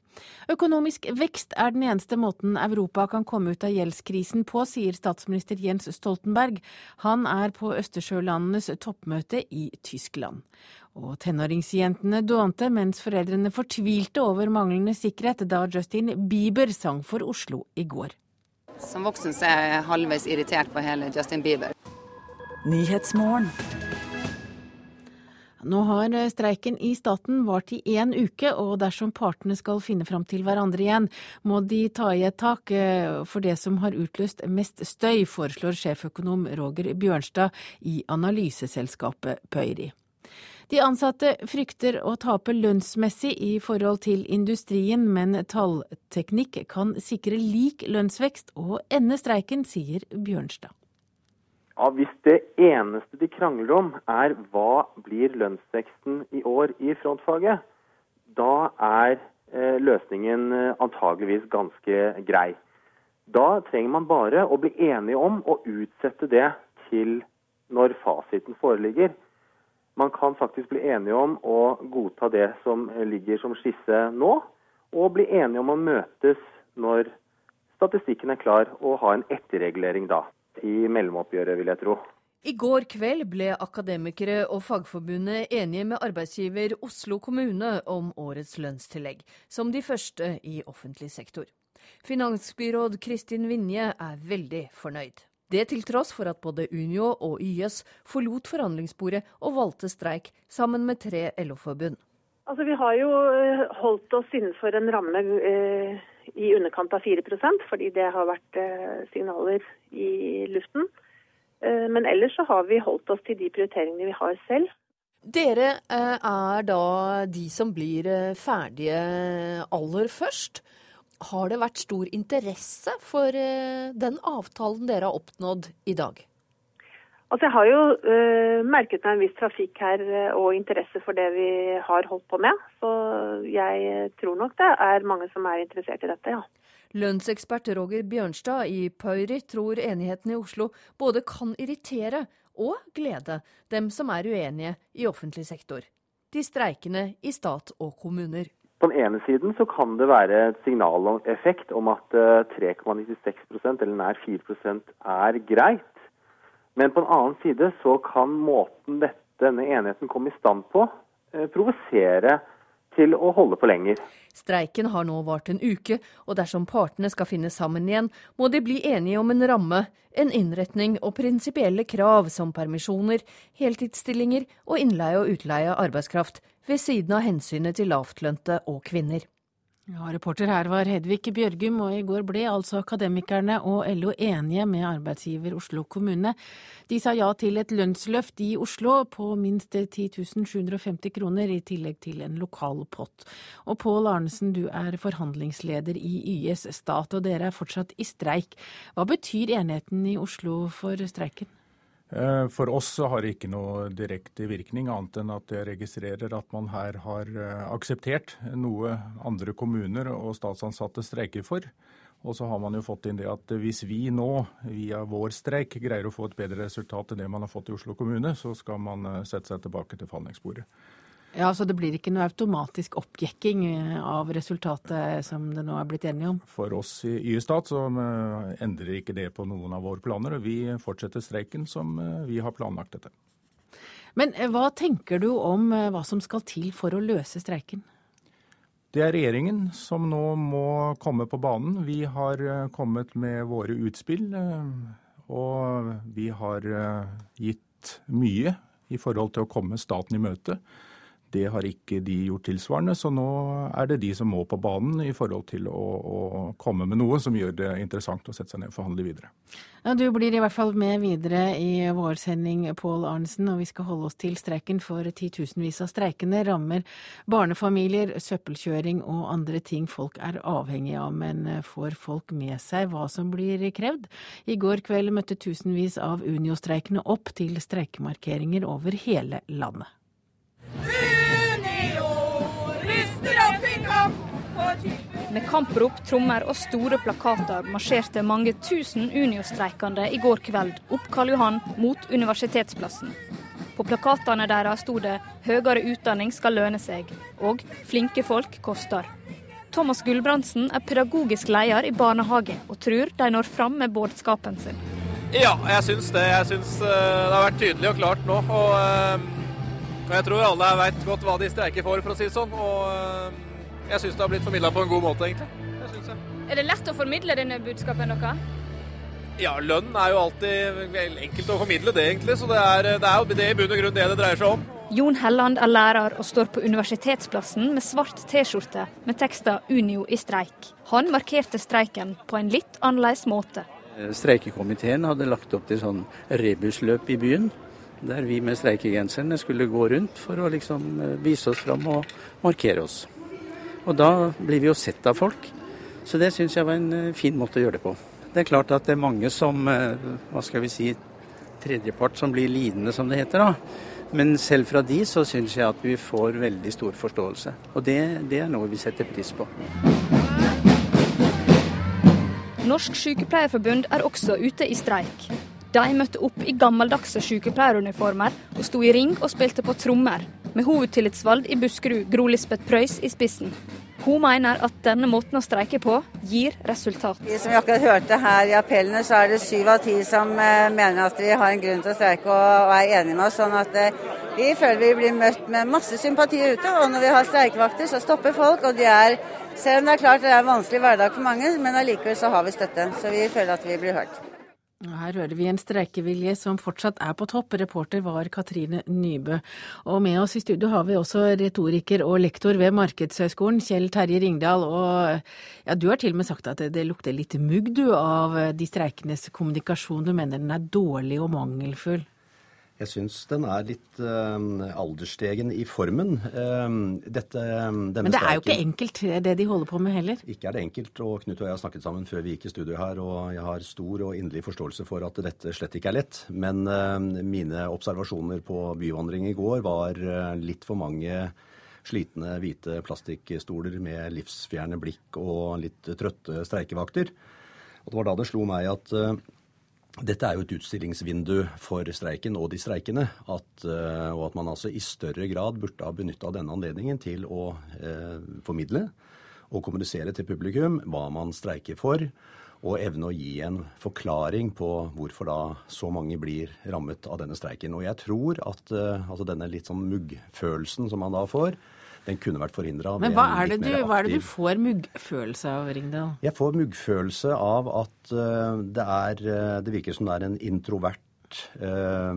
Økonomisk vekst er den eneste måten Europa kan komme ut av gjeldskrisen på, sier statsminister Jens Stoltenberg. Han er på Østersjølandenes toppmøte i Tyskland. Og tenåringsjentene dånte mens foreldrene fortvilte over manglende sikkerhet da Justin Bieber sang for Oslo i går. Som voksen så er jeg halvveis irritert på hele Justin Bieber. Nyhetsmorgen. Nå har streiken i staten vart i én uke, og dersom partene skal finne fram til hverandre igjen, må de ta i et tak for det som har utløst mest støy, foreslår sjeføkonom Roger Bjørnstad i analyseselskapet Pøyri. De ansatte frykter å tape lønnsmessig i forhold til industrien, men tallteknikk kan sikre lik lønnsvekst og ende streiken, sier Bjørnstad. Ja, Hvis det eneste de krangler om er hva blir lønnsveksten i år i frontfaget, da er eh, løsningen eh, antageligvis ganske grei. Da trenger man bare å bli enige om å utsette det til når fasiten foreligger. Man kan faktisk bli enige om å godta det som ligger som skisse nå, og bli enige om å møtes når statistikken er klar, og ha en etterregulering da. I mellomoppgjøret, vil jeg tro. I går kveld ble akademikere og Fagforbundet enige med arbeidsgiver Oslo kommune om årets lønnstillegg, som de første i offentlig sektor. Finansbyråd Kristin Vinje er veldig fornøyd. Det til tross for at både Unio og YS forlot forhandlingsbordet og valgte streik sammen med tre LO-forbund. Altså, vi har jo eh, holdt oss innenfor en ramme eh, i underkant av 4% fordi det har vært eh, signaler i luften. Eh, men ellers så har vi holdt oss til de prioriteringene vi har selv. Dere eh, er da de som blir eh, ferdige aller først. Har det vært stor interesse for eh, den avtalen dere har oppnådd i dag? Altså Jeg har jo uh, merket meg en viss trafikk her uh, og interesse for det vi har holdt på med. Så jeg tror nok det er mange som er interessert i dette, ja. Lønnsekspert Roger Bjørnstad i Pøyri tror enigheten i Oslo både kan irritere og glede dem som er uenige i offentlig sektor. De streikende i stat og kommuner. På den ene siden så kan det være et signaleffekt om at uh, 3,96 eller nær 4% er greit. Men på den annen side så kan måten denne enigheten kom i stand på, eh, provosere til å holde på lenger. Streiken har nå vart en uke, og dersom partene skal finne sammen igjen, må de bli enige om en ramme, en innretning og prinsipielle krav som permisjoner, heltidsstillinger og innleie og utleie av arbeidskraft, ved siden av hensynet til lavtlønte og kvinner. Ja, Reporter her var Hedvig Bjørgum, og i går ble altså Akademikerne og LO enige med arbeidsgiver Oslo kommune. De sa ja til et lønnsløft i Oslo på minst 10 750 kroner, i tillegg til en lokal pott. Og Pål Arnesen, du er forhandlingsleder i YS Stat, og dere er fortsatt i streik. Hva betyr enigheten i Oslo for streiken? Eh, for oss så har det ikke noe direkte virkning, annet enn at jeg registrerer at man her har eh, akseptert noe andre kommuner og statsansatte streiker for. Og så har man jo fått inn det at hvis vi nå, via vår streik, greier å få et bedre resultat enn det man har fått i Oslo kommune, så skal man eh, sette seg tilbake til forhandlingsbordet. Ja, Så det blir ikke noe automatisk oppjekking eh, av resultatet som det nå er blitt enige om? For oss i Y-stat så eh, endrer ikke det på noen av våre planer. og Vi fortsetter streiken som eh, vi har planlagt dette. Men hva tenker du om hva som skal til for å løse streiken? Det er regjeringen som nå må komme på banen. Vi har kommet med våre utspill. Og vi har gitt mye i forhold til å komme staten i møte. Det har ikke de gjort tilsvarende, så nå er det de som må på banen i forhold til å, å komme med noe som gjør det interessant å sette seg ned og forhandle videre. Ja, Du blir i hvert fall med videre i vår sending, Pål Arnesen, og vi skal holde oss til streiken for titusenvis av streikende rammer barnefamilier, søppelkjøring og andre ting folk er avhengig av. Men får folk med seg hva som blir krevd? I går kveld møtte tusenvis av Unio-streikende opp til streikemarkeringer over hele landet. Med kamprop, trommer og store plakater marsjerte mange tusen Unio-streikende i går kveld opp Karl Johan mot Universitetsplassen. På plakatene deres sto det 'Høyere utdanning skal lønne seg' og 'Flinke folk koster'. Thomas Gulbrandsen er pedagogisk leder i barnehage, og tror de når fram med budskapen sin. Ja, jeg syns det. Jeg syns eh, det har vært tydelig og klart nå. Og, og jeg tror alle veit godt hva de streiker for, for å si det sånn. Og eh, jeg syns det har blitt formidla på en god måte, egentlig. Er det lett å formidle denne budskapen deres? Ja, lønn er jo alltid enkelt å formidle det, egentlig. Så det er, det er jo det i bunn og grunn det det dreier seg om. Jon Helland er lærer og står på Universitetsplassen med svart T-skjorte med teksta 'Unio i streik'. Han markerte streiken på en litt annerledes måte. Streikekomiteen hadde lagt opp til sånn rebusløp i byen. Der vi med streikegenserne skulle gå rundt for å liksom vise oss fram og markere oss. Og da blir vi jo sett av folk. Så det syns jeg var en fin måte å gjøre det på. Det er klart at det er mange som, hva skal vi si, tredjepart som blir lidende, som det heter. da. Men selv fra de så syns jeg at vi får veldig stor forståelse. Og det, det er noe vi setter pris på. Norsk Sykepleierforbund er også ute i streik. De møtte opp i gammeldagse sykepleieruniformer og sto i ring og spilte på trommer, med hovedtillitsvalgt i Buskerud, Gro Lisbeth Preus, i spissen. Hun mener at denne måten å streike på gir resultat. Som vi akkurat hørte her i appellene, så er det syv av ti som mener at vi har en grunn til å streike og er enige med oss. sånn at vi føler vi blir møtt med masse sympati ute. Og når vi har streikevakter, så stopper folk. Og de er, selv om det er klart det er en vanskelig hverdag for mange, men allikevel så har vi støtte. Så vi føler at vi blir hørt. Her hører vi en streikevilje som fortsatt er på topp. Reporter var Katrine Nybø. Og med oss i studio har vi også retoriker og lektor ved Markedshøgskolen, Kjell Terje Ringdal. Og ja, du har til og med sagt at det, det lukter litt mugg du av de streikendes kommunikasjon. Du mener den er dårlig og mangelfull? Jeg syns den er litt uh, alderstegen i formen. Uh, dette, Men det er jo ikke enkelt det de holder på med heller? Ikke er det enkelt. og Knut og jeg har snakket sammen før vi gikk i studio her, og jeg har stor og inderlig forståelse for at dette slett ikke er lett. Men uh, mine observasjoner på byvandring i går var litt for mange slitne hvite plastikkstoler med livsfjerne blikk og litt trøtte streikevakter. Og det var da det slo meg at dette er jo et utstillingsvindu for streiken og de streikende. At, og at man altså i større grad burde ha benytta denne anledningen til å eh, formidle og kommunisere til publikum hva man streiker for, og evne å gi en forklaring på hvorfor da så mange blir rammet av denne streiken. Og jeg tror at eh, altså denne litt sånn muggfølelsen som man da får, den kunne vært forhindra. Men hva er, du, hva er, det du, får muggfølelse av, Ringdal? Jeg får muggfølelse av at uh, det er Det virker som det er en introvert uh,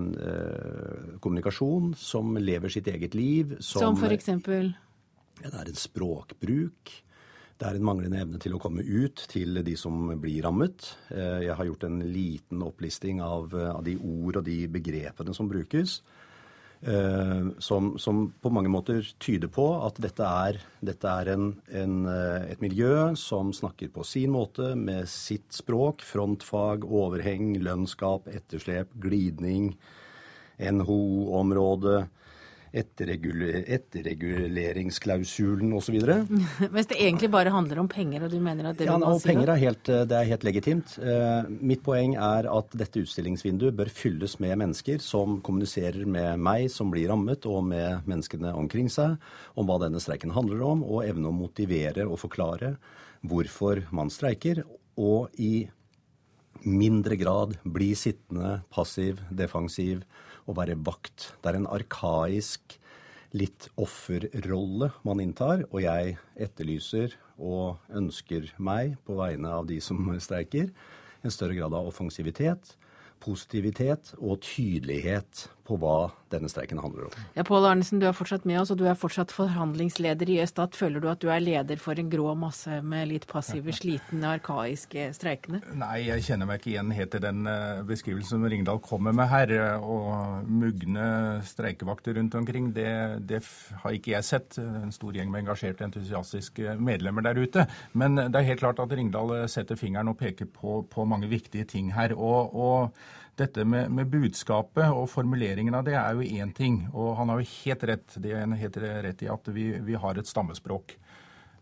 kommunikasjon som lever sitt eget liv. Som, som eksempel? Ja, det er en språkbruk. Det er en manglende evne til å komme ut til de som blir rammet. Eh, jeg har gjort en liten opplisting av, av de ord og de begrepene som brukes. Eh, som, som, på mange måter tyder på at dette er, dette er en, en, eh, et miljø som snakker på sin måte, med sitt språk. Frontfag, overheng, lønnsgap, etterslep, glidning, NHO-område etterreguleringsklausulen osv. Mens det egentlig bare handler om penger, og du mener at det ja, må si penger er helt, det er helt legitimt. Eh, mitt poeng er at dette utstillingsvinduet bør fylles med mennesker som kommuniserer med meg som blir rammet, og med menneskene omkring seg, om hva denne streiken handler om, og evne å motivere og forklare hvorfor man streiker, og i mindre grad bli sittende, passiv, defensiv å være vakt. Det er en arkaisk, litt offerrolle man inntar, og jeg etterlyser og ønsker meg, på vegne av de som streiker, en større grad av offensivitet positivitet og tydelighet på hva denne streiken handler om. Ja, Pål Arnesen, du er fortsatt med oss, og du er fortsatt forhandlingsleder i Østat. Føler du at du er leder for en grå masse med litt passive, slitne, arkaiske streikende? Nei, jeg kjenner meg ikke igjen helt i den eh, beskrivelsen som Ringdal kommer med her. Og mugne streikevakter rundt omkring, det, det har ikke jeg sett. En stor gjeng med engasjerte, entusiastiske medlemmer der ute. Men det er helt klart at Ringdal setter fingeren og peker på, på mange viktige ting her. og, og dette med, med, budskapet og formuleringen av det er jo én ting. Og han har jo helt rett, det er helt rett i at vi, vi har et stammespråk.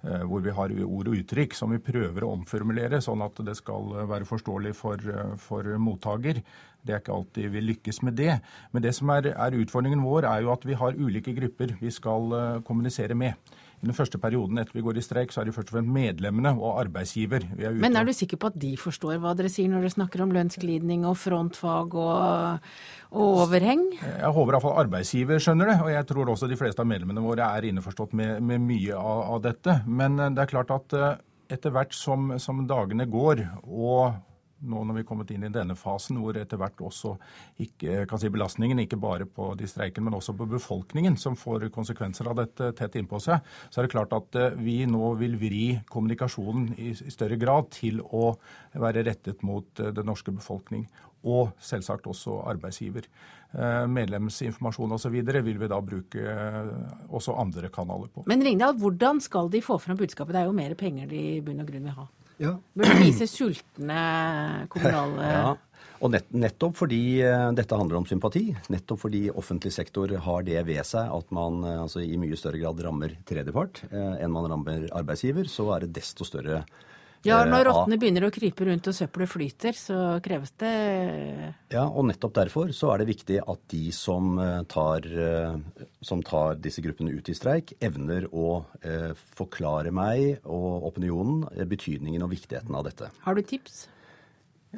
Eh, hvor vi har ord og uttrykk som vi prøver å omformulere, sånn at det skal være forståelig for, for mottaker. Det er ikke alltid vi lykkes med det. Men det som er, er utfordringen vår, er jo at vi har ulike grupper vi skal eh, kommunisere med. Den første perioden etter vi går i streik, så er det først og fremst medlemmene og arbeidsgiver. vi Er ute Men er du sikker på at de forstår hva dere sier når dere snakker om lønnsglidning og frontfag og, og overheng? Jeg håper iallfall arbeidsgiver skjønner det, og jeg tror også de fleste av medlemmene våre er innforstått med, med mye av, av, dette. Men det er klart at eh, etter hvert som, som dagene går og nå når vi er kommet inn i denne fasen, hvor etter hvert også ikke, kan si belastningen ikke bare på de streikende, men også på befolkningen, som får konsekvenser av dette tett innpå seg, så er det klart at eh, vi nå vil vri kommunikasjonen i, i større grad til å være rettet mot eh, den norske befolkning. Og selvsagt også arbeidsgiver. Eh, medlemsinformasjon osv. vil vi da bruke også andre kanaler på. Men Ringdal, hvordan skal de få fram budskapet? Det er jo mer penger de i bunn og grunn vil ha. Ja. Burde vise sultne kommunale ja. Og nett, nettopp fordi uh, dette handler om sympati, nettopp fordi offentlig sektor har det ved seg at man uh, altså, i mye større grad rammer tredjepart uh, enn man rammer arbeidsgiver, så er det desto større ja, når rottene begynner å krype rundt og søppelet flyter, så kreves det Ja, og nettopp derfor så er det viktig at de som eh, tar, eh, som tar disse gruppene ut i streik, evner å eh, forklare meg og opinionen betydningen og viktigheten av dette. Har du tips?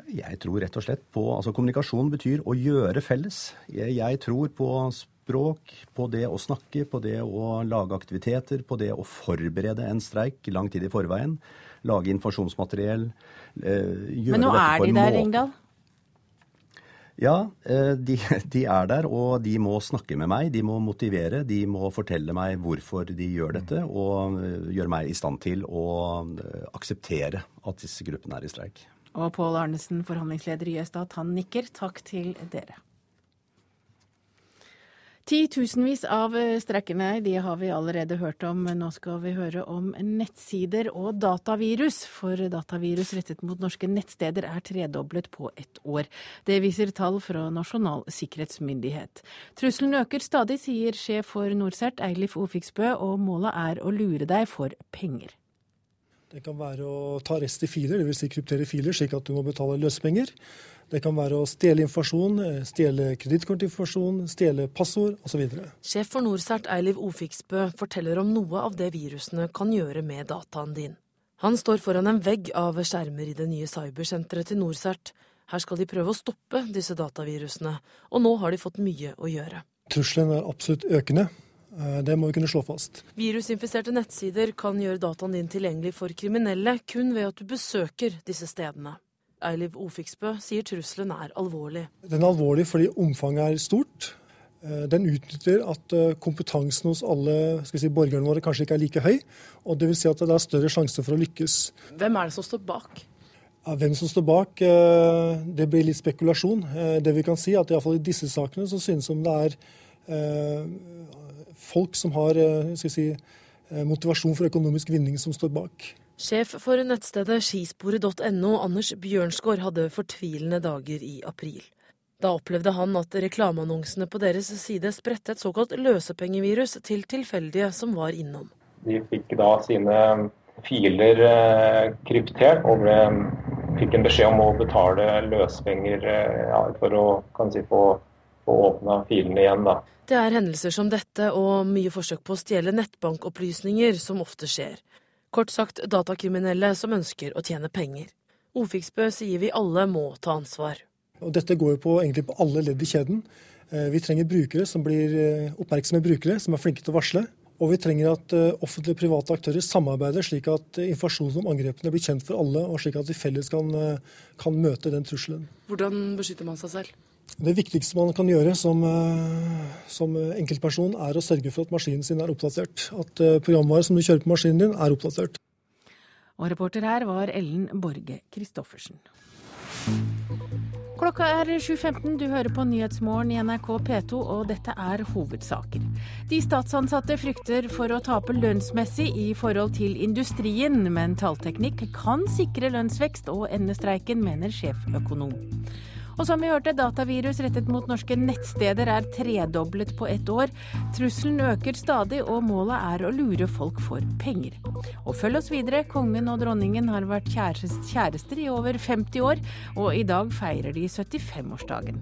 Jeg tror rett og slett på Altså kommunikasjon betyr å gjøre felles. Jeg, jeg tror på språk, på det å snakke, på det å lage aktiviteter, på det å forberede en streik lang tid i forveien lage informasjonsmateriell. Eh, Men nå er de der, Ringdal? Ja, eh, de, de, er der, og de må snakke med meg. De må motivere. De må fortelle meg hvorfor de gjør dette, og eh, gjøre meg i stand til å akseptere at disse gruppene er i streik. Og Pål Arnesen, forhandlingsleder i Østat, han nikker. Takk til dere. Titusenvis av strekkene, de har vi allerede hørt om. Nå skal vi høre om nettsider og datavirus. For datavirus rettet mot norske nettsteder er tredoblet på ett år. Det viser tall fra Nasjonal sikkerhetsmyndighet. Trusselen øker stadig, sier sjef for Norcert, Eilif Ofiksbø, og målet er å lure deg for penger. Det kan være å ta rest i filer, dvs. Si kryptere filer, slik at du må betale løsepenger. Det kan være å stjele informasjon, eh, stjele kredittkortinformasjon, stjele passord osv. Sjef for Norsert Eiliv Ofiksbø forteller om noe av det virusene kan gjøre med dataen din. Han står foran en vegg av skjermer i det nye cybersenteret til Norsert. Her skal de prøve å stoppe disse datavirusene, og nå har de fått mye å gjøre. Trusselen er absolutt økende. Eh, det må vi kunne slå fast. Virusinfiserte nettsider kan gjøre dataen din tilgjengelig for kriminelle kun ved at du besøker disse stedene. Eiliv Ofiksbø sier trusselen er alvorlig. Den er alvorlig fordi omfanget er stort. Eh, den utnytter at eh, kompetansen hos alle si, borgerne våre kanskje ikke er like høy. og det vil si at det er større sjanse for å lykkes. Hvem er det som står bak? Ja, hvem som står bak, eh, det blir litt spekulasjon. Det vi kan si, er at iallfall i disse sakene så synes som det er folk som har si, motivasjon for økonomisk vinning, som står bak. Sjef for nettstedet skisporet.no, Anders Bjørnsgaard, hadde fortvilende dager i april. Da opplevde han at reklameannonsene på deres side spredte et såkalt løsepengevirus til tilfeldige som var innom. De fikk da sine filer eh, kryptert og ble, fikk en beskjed om å betale løspenger eh, ja, for å si, få, få åpna filene igjen. Da. Det er hendelser som dette og mye forsøk på å stjele nettbankopplysninger som ofte skjer. Kort sagt datakriminelle som ønsker å tjene penger. Ofiksbø sier vi alle må ta ansvar. Og dette går jo på, egentlig på alle ledd i kjeden. Eh, vi trenger brukere som blir eh, oppmerksomme brukere, som er flinke til å varsle. Og vi trenger at eh, offentlige og private aktører samarbeider, slik at informasjonen om angrepene blir kjent for alle, og slik at vi felles kan, kan møte den trusselen. Hvordan beskytter man seg selv? Det viktigste man kan gjøre som, som, enkeltperson, er å sørge for at maskinen sin er oppdatert. At programvare som du kjører på maskinen din, er oppdatert. Og reporter her var Ellen Borge Christoffersen. Klokka er 7.15, du hører på Nyhetsmorgen i NRK P2, og dette er hovedsaker. De statsansatte frykter for å tape lønnsmessig i forhold til industrien, men tallteknikk kan sikre lønnsvekst og ende streiken, mener sjeføkonom. Og som vi hørte, datavirus rettet mot norske nettsteder er tredoblet på ett år. Trusselen øker stadig, og målet er å lure folk for penger. Og følg oss videre. Kongen og dronningen har vært kjærester i over 50 år, og i dag feirer de 75-årsdagen.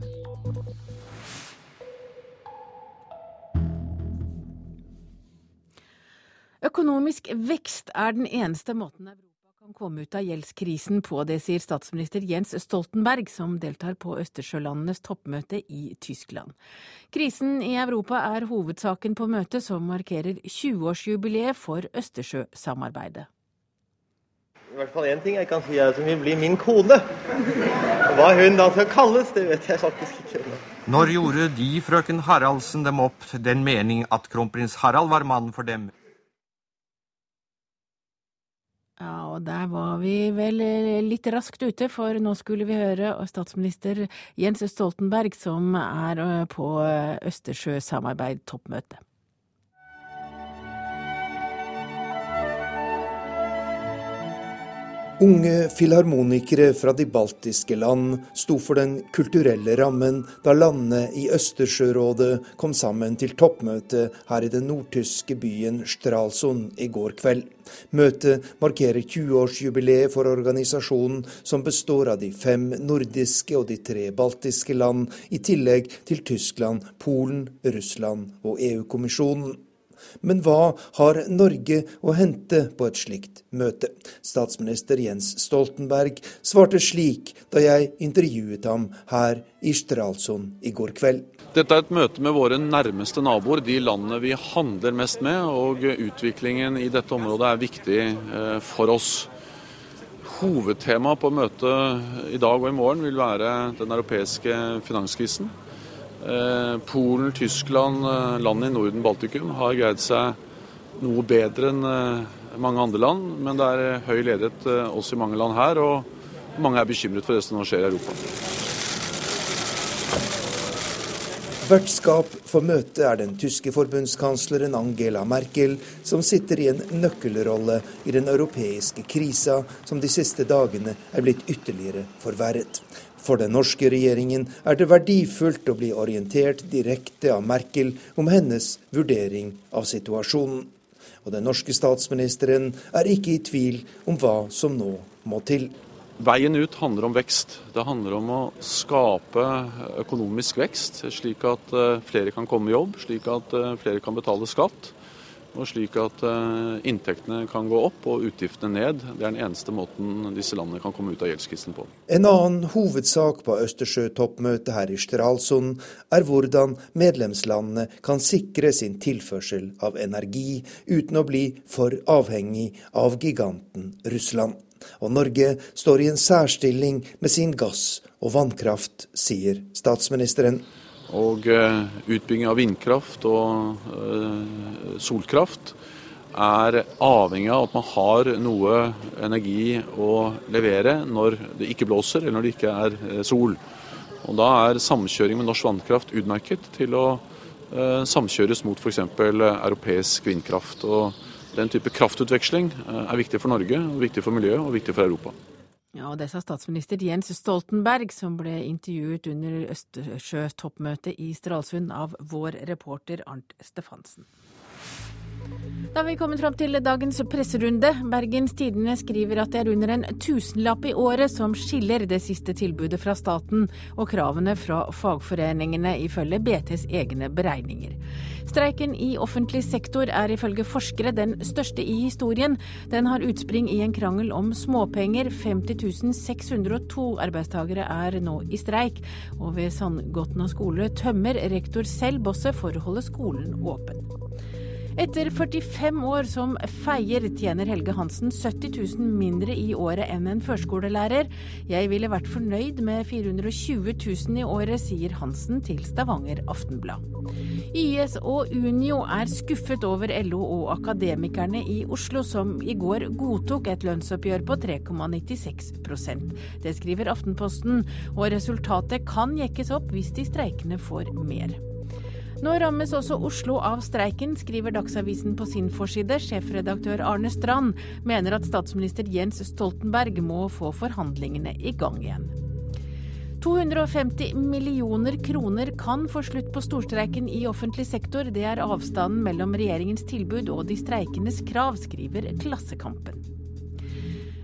Økonomisk vekst er den eneste måten Europa komme ut av gjeldskrisen på. Det sier statsminister Jens Stoltenberg, som deltar på Østersjølandenes toppmøte i Tyskland. Krisen i Europa er hovedsaken på møtet, som markerer 20-årsjubileet for Østersjøsamarbeidet. I hvert fall én ting jeg kan si er at hun vil bli min kone. Hva hun da skal kalles, det vet jeg faktisk ikke. Når gjorde de, frøken Haraldsen, dem opp den mening at kronprins Harald var mannen for dem? Ja, og der var vi vel eh, litt raskt ute, for nå skulle vi høre statsminister Jens Stoltenberg, som er eh, på eh, Unge filharmonikere fra de baltiske land sto for den kulturelle rammen da landene i Østersjørådet kom sammen til toppmøte her i den nordtyske byen Stralsund i går kveld. Møtet markerer 20-årsjubileet for organisasjonen, som består av de fem nordiske og de tre baltiske land, i tillegg til Tyskland, Polen, Russland og EU-kommisjonen. Men hva har Norge å hente på et slikt møte? Statsminister Jens Stoltenberg svarte slik da jeg intervjuet ham her i Stralsund i går kveld. Dette er et møte med våre nærmeste naboer, de landene vi handler mest med. Og utviklingen i dette området er viktig eh, for oss. Hovedtemaet på møtet i dag og i morgen vil være den europeiske finanskrisen. Eh, Polen, Tyskland, land i Norden, Baltikum har greid seg noe bedre enn eh, mange andre land. Men det er høy ledighet også i mange land her, og mange er bekymret for det som nå skjer i Europa. Vertskap for møtet er den tyske forbundskansleren Angela Merkel, som sitter i en nøkkelrolle i den europeiske krisa som de siste dagene er blitt ytterligere forverret. For den norske regjeringen er det verdifullt å bli orientert direkte av Merkel om hennes vurdering av situasjonen. Og den norske statsministeren er ikke i tvil om hva som nå må til. Veien ut handler om vekst. Det handler om å skape økonomisk vekst, slik at eh, flere kan komme i jobb, slik at eh, flere kan betale skatt og slik at eh, inntektene kan gå opp og utgiftene ned. Det er den eneste måten disse landene kan komme ut av gjeldskrisen på. En annen hovedsak på Østersjøtoppmøtet her i Stralsund er hvordan medlemslandene kan sikre sin tilførsel av energi uten å bli for avhengig av giganten Russland. Og Norge står i en særstilling med sin gass og vannkraft, sier statsministeren. Og utbygging av vindkraft og solkraft er avhengig av at man har noe energi å levere når det ikke blåser eller når det ikke er sol. Og Da er samkjøring med norsk vannkraft utmerket til å eh, samkjøres mot f.eks. europeisk vindkraft. Og Den type kraftutveksling eh, er viktig for Norge, viktig for miljøet og viktig for Europa. Ja, og Det sa statsminister Jens Stoltenberg, som ble intervjuet under Østersjøtoppmøtet i Stralsund av vår reporter Arnt Stefansen. Da har vi kommet fram til dagens presserunde. Bergens Tidende skriver at det er under en tusenlapp i året som skiller det siste tilbudet fra staten og kravene fra fagforeningene, ifølge BTs egne beregninger. Streiken i offentlig sektor er ifølge forskere den største i historien. Den har utspring i en krangel om småpenger. 50 602 arbeidstakere er nå i streik, og ved Sandgotna skole tømmer rektor selv bosset for å holde skolen åpen. Etter 45 år som feier tjener Helge Hansen 70 000 mindre i året enn en førskolelærer. Jeg ville vært fornøyd med 420 000 i året, sier Hansen til Stavanger Aftenblad. YS og Unio er skuffet over LO og Akademikerne i Oslo, som i går godtok et lønnsoppgjør på 3,96 Det skriver Aftenposten, og resultatet kan jekkes opp hvis de streikende får mer. Nå rammes også Oslo av streiken, skriver Dagsavisen på sin forside. Sjefredaktør Arne Strand mener at statsminister Jens Stoltenberg må få forhandlingene i gang igjen. 250 millioner kroner kan få slutt på storstreiken i offentlig sektor. Det er avstanden mellom regjeringens tilbud og de streikendes krav, skriver Klassekampen.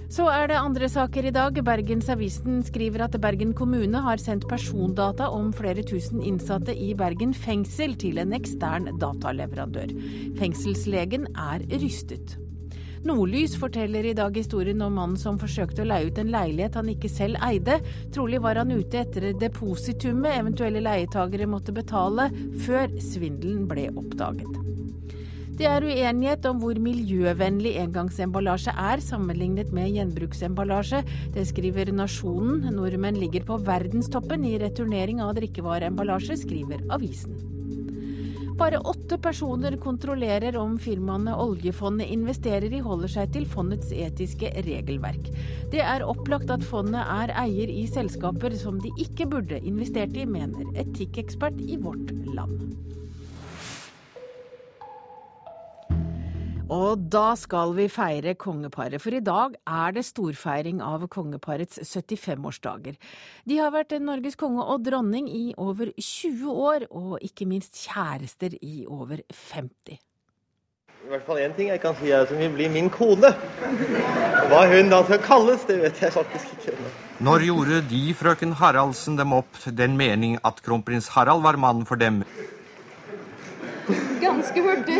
Så er det andre saker i dag. Bergensavisen skriver at Bergen kommune har sendt persondata om flere tusen innsatte i Bergen fengsel til en ekstern dataleverandør. Fengselslegen er rystet. Nordlys forteller i dag historien om mannen som forsøkte å leie ut en leilighet han ikke selv eide. Trolig var han ute etter depositumet eventuelle leietagere måtte betale, før svindelen ble oppdaget. Det er uenighet om hvor miljøvennlig engangsemballasje er sammenlignet med gjenbruksemballasje. Det skriver Nasjonen. Nordmenn ligger på verdenstoppen i returnering av drikkevareemballasje, skriver avisen. Bare åtte personer kontrollerer om firmaene oljefondet investerer i, holder seg til fondets etiske regelverk. Det er opplagt at fondet er eier i selskaper som de ikke burde investert i, mener etikkekspert i Vårt Land. Og da skal vi feire kongeparet, for i dag er det storfeiring av kongeparets 75-årsdager. De har vært Norges konge og dronning i over 20 år, og ikke minst kjærester i over 50. I hvert fall én ting jeg kan si er som vil bli min kone. Hva hun da skal kalles, det vet jeg faktisk ikke. Når gjorde de, frøken Haraldsen, dem opp den mening at kronprins Harald var mann for dem? Ganske hurtig.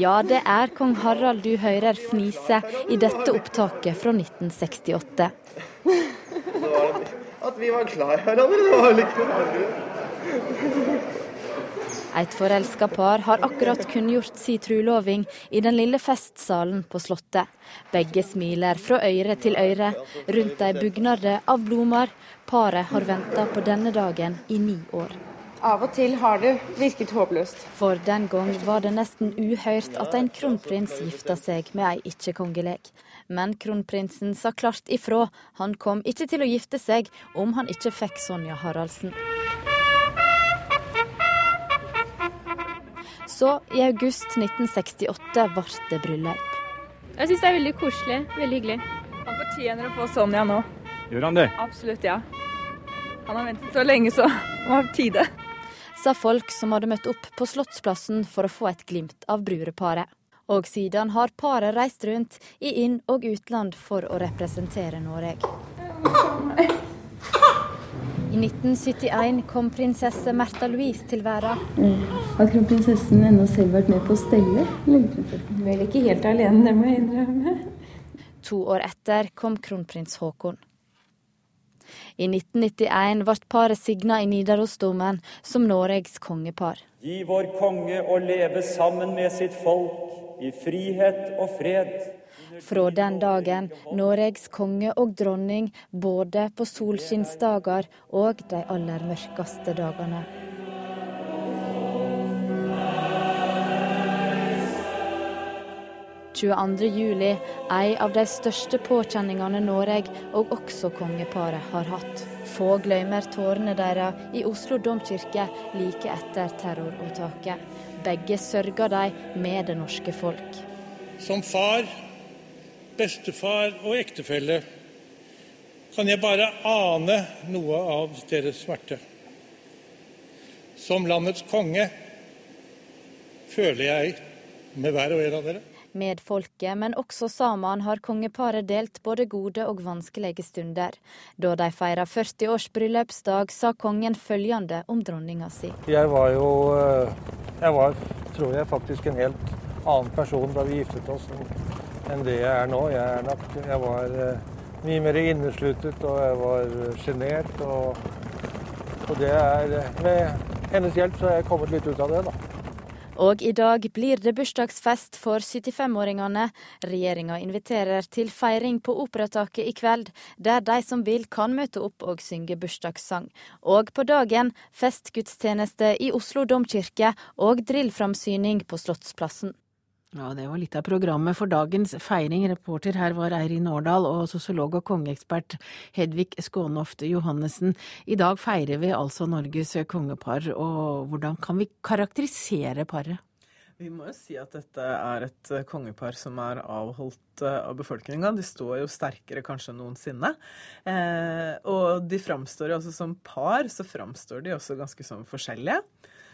Ja, det er kong Harald du hører fnise i dette opptaket fra 1968. At vi var glad i hverandre, det var liksom Et forelska par har akkurat kunngjort si truloving i den lille festsalen på Slottet. Begge smiler fra øre til øre rundt ei bugnade av blomster. Paret har venta på denne dagen i ni år. Av og til har det virket håpløst. For den gang var det nesten uhørt at en kronprins gifta seg med ei ikke-kongeleg. Men kronprinsen sa klart ifra. Han kom ikke til å gifte seg om han ikke fikk Sonja Haraldsen. Så i august 1968 ble det bryllup. Jeg syns det er veldig koselig. Veldig hyggelig. Han fortjener å få Sonja nå. Gjør han det? Absolutt, ja. Han har ventet så lenge, så det var tide sa folk som hadde møtt opp på Slottsplassen for å få et glimt av brudeparet. Og siden har paret reist rundt i inn- og utland for å representere Norge. I 1971 kom prinsesse Märtha Louise til verden. Har kronprinsessen ennå selv vært med på å stelle? Vel ikke helt alene, det må jeg innrømme. To år etter kom kronprins Haakon. I 1991 ble paret signa i Nidarosdomen som Norges kongepar. Gi vår konge å leve sammen med sitt folk i frihet og fred. fra den dagen Norges konge og dronning både på solskinnsdager og de aller mørkeste dagene. Juli, ei av de største påkjenningene Norge og også kongeparet har hatt. Få glemmer tårene deres i Oslo domkirke like etter terroråtaket. Begge sørger de med det norske folk. Som far, bestefar og ektefelle kan jeg bare ane noe av deres smerte. Som landets konge føler jeg med hver og en av dere med folket, men også sammen har kongeparet delt både gode og vanskelige stunder. Da de feira 40 års bryllupsdag, sa kongen følgende om dronninga si. Jeg var jo eh, Jeg var, tror jeg, faktisk en helt annen person da vi giftet oss enn det jeg er nå. Jeg, er nok, jeg var eh, mye mer innesluttet, og jeg var sjenert. Og, og det er Med hennes hjelp så har jeg kommet litt ut av det, da. Og i dag blir det bursdagsfest for 75-åringene. Regjeringa inviterer til feiring på Operataket i kveld, der de som vil kan møte opp og synge bursdagssang. Og på dagen festgudstjeneste i Oslo domkirke og drillframsyning på Slottsplassen. Ja, Det var litt av programmet for dagens feiring. Reporter her var Eirin Årdal og sosiolog og kongeekspert Hedvig Skånoft Johannessen. I dag feirer vi altså Norges kongepar, og hvordan kan vi karakterisere paret? Vi må jo si at dette er et kongepar som er avholdt eh, av befolkninga. De står jo sterkere kanskje noensinne. Eh, og de framstår jo også som par, så framstår de også ganske som forskjellige.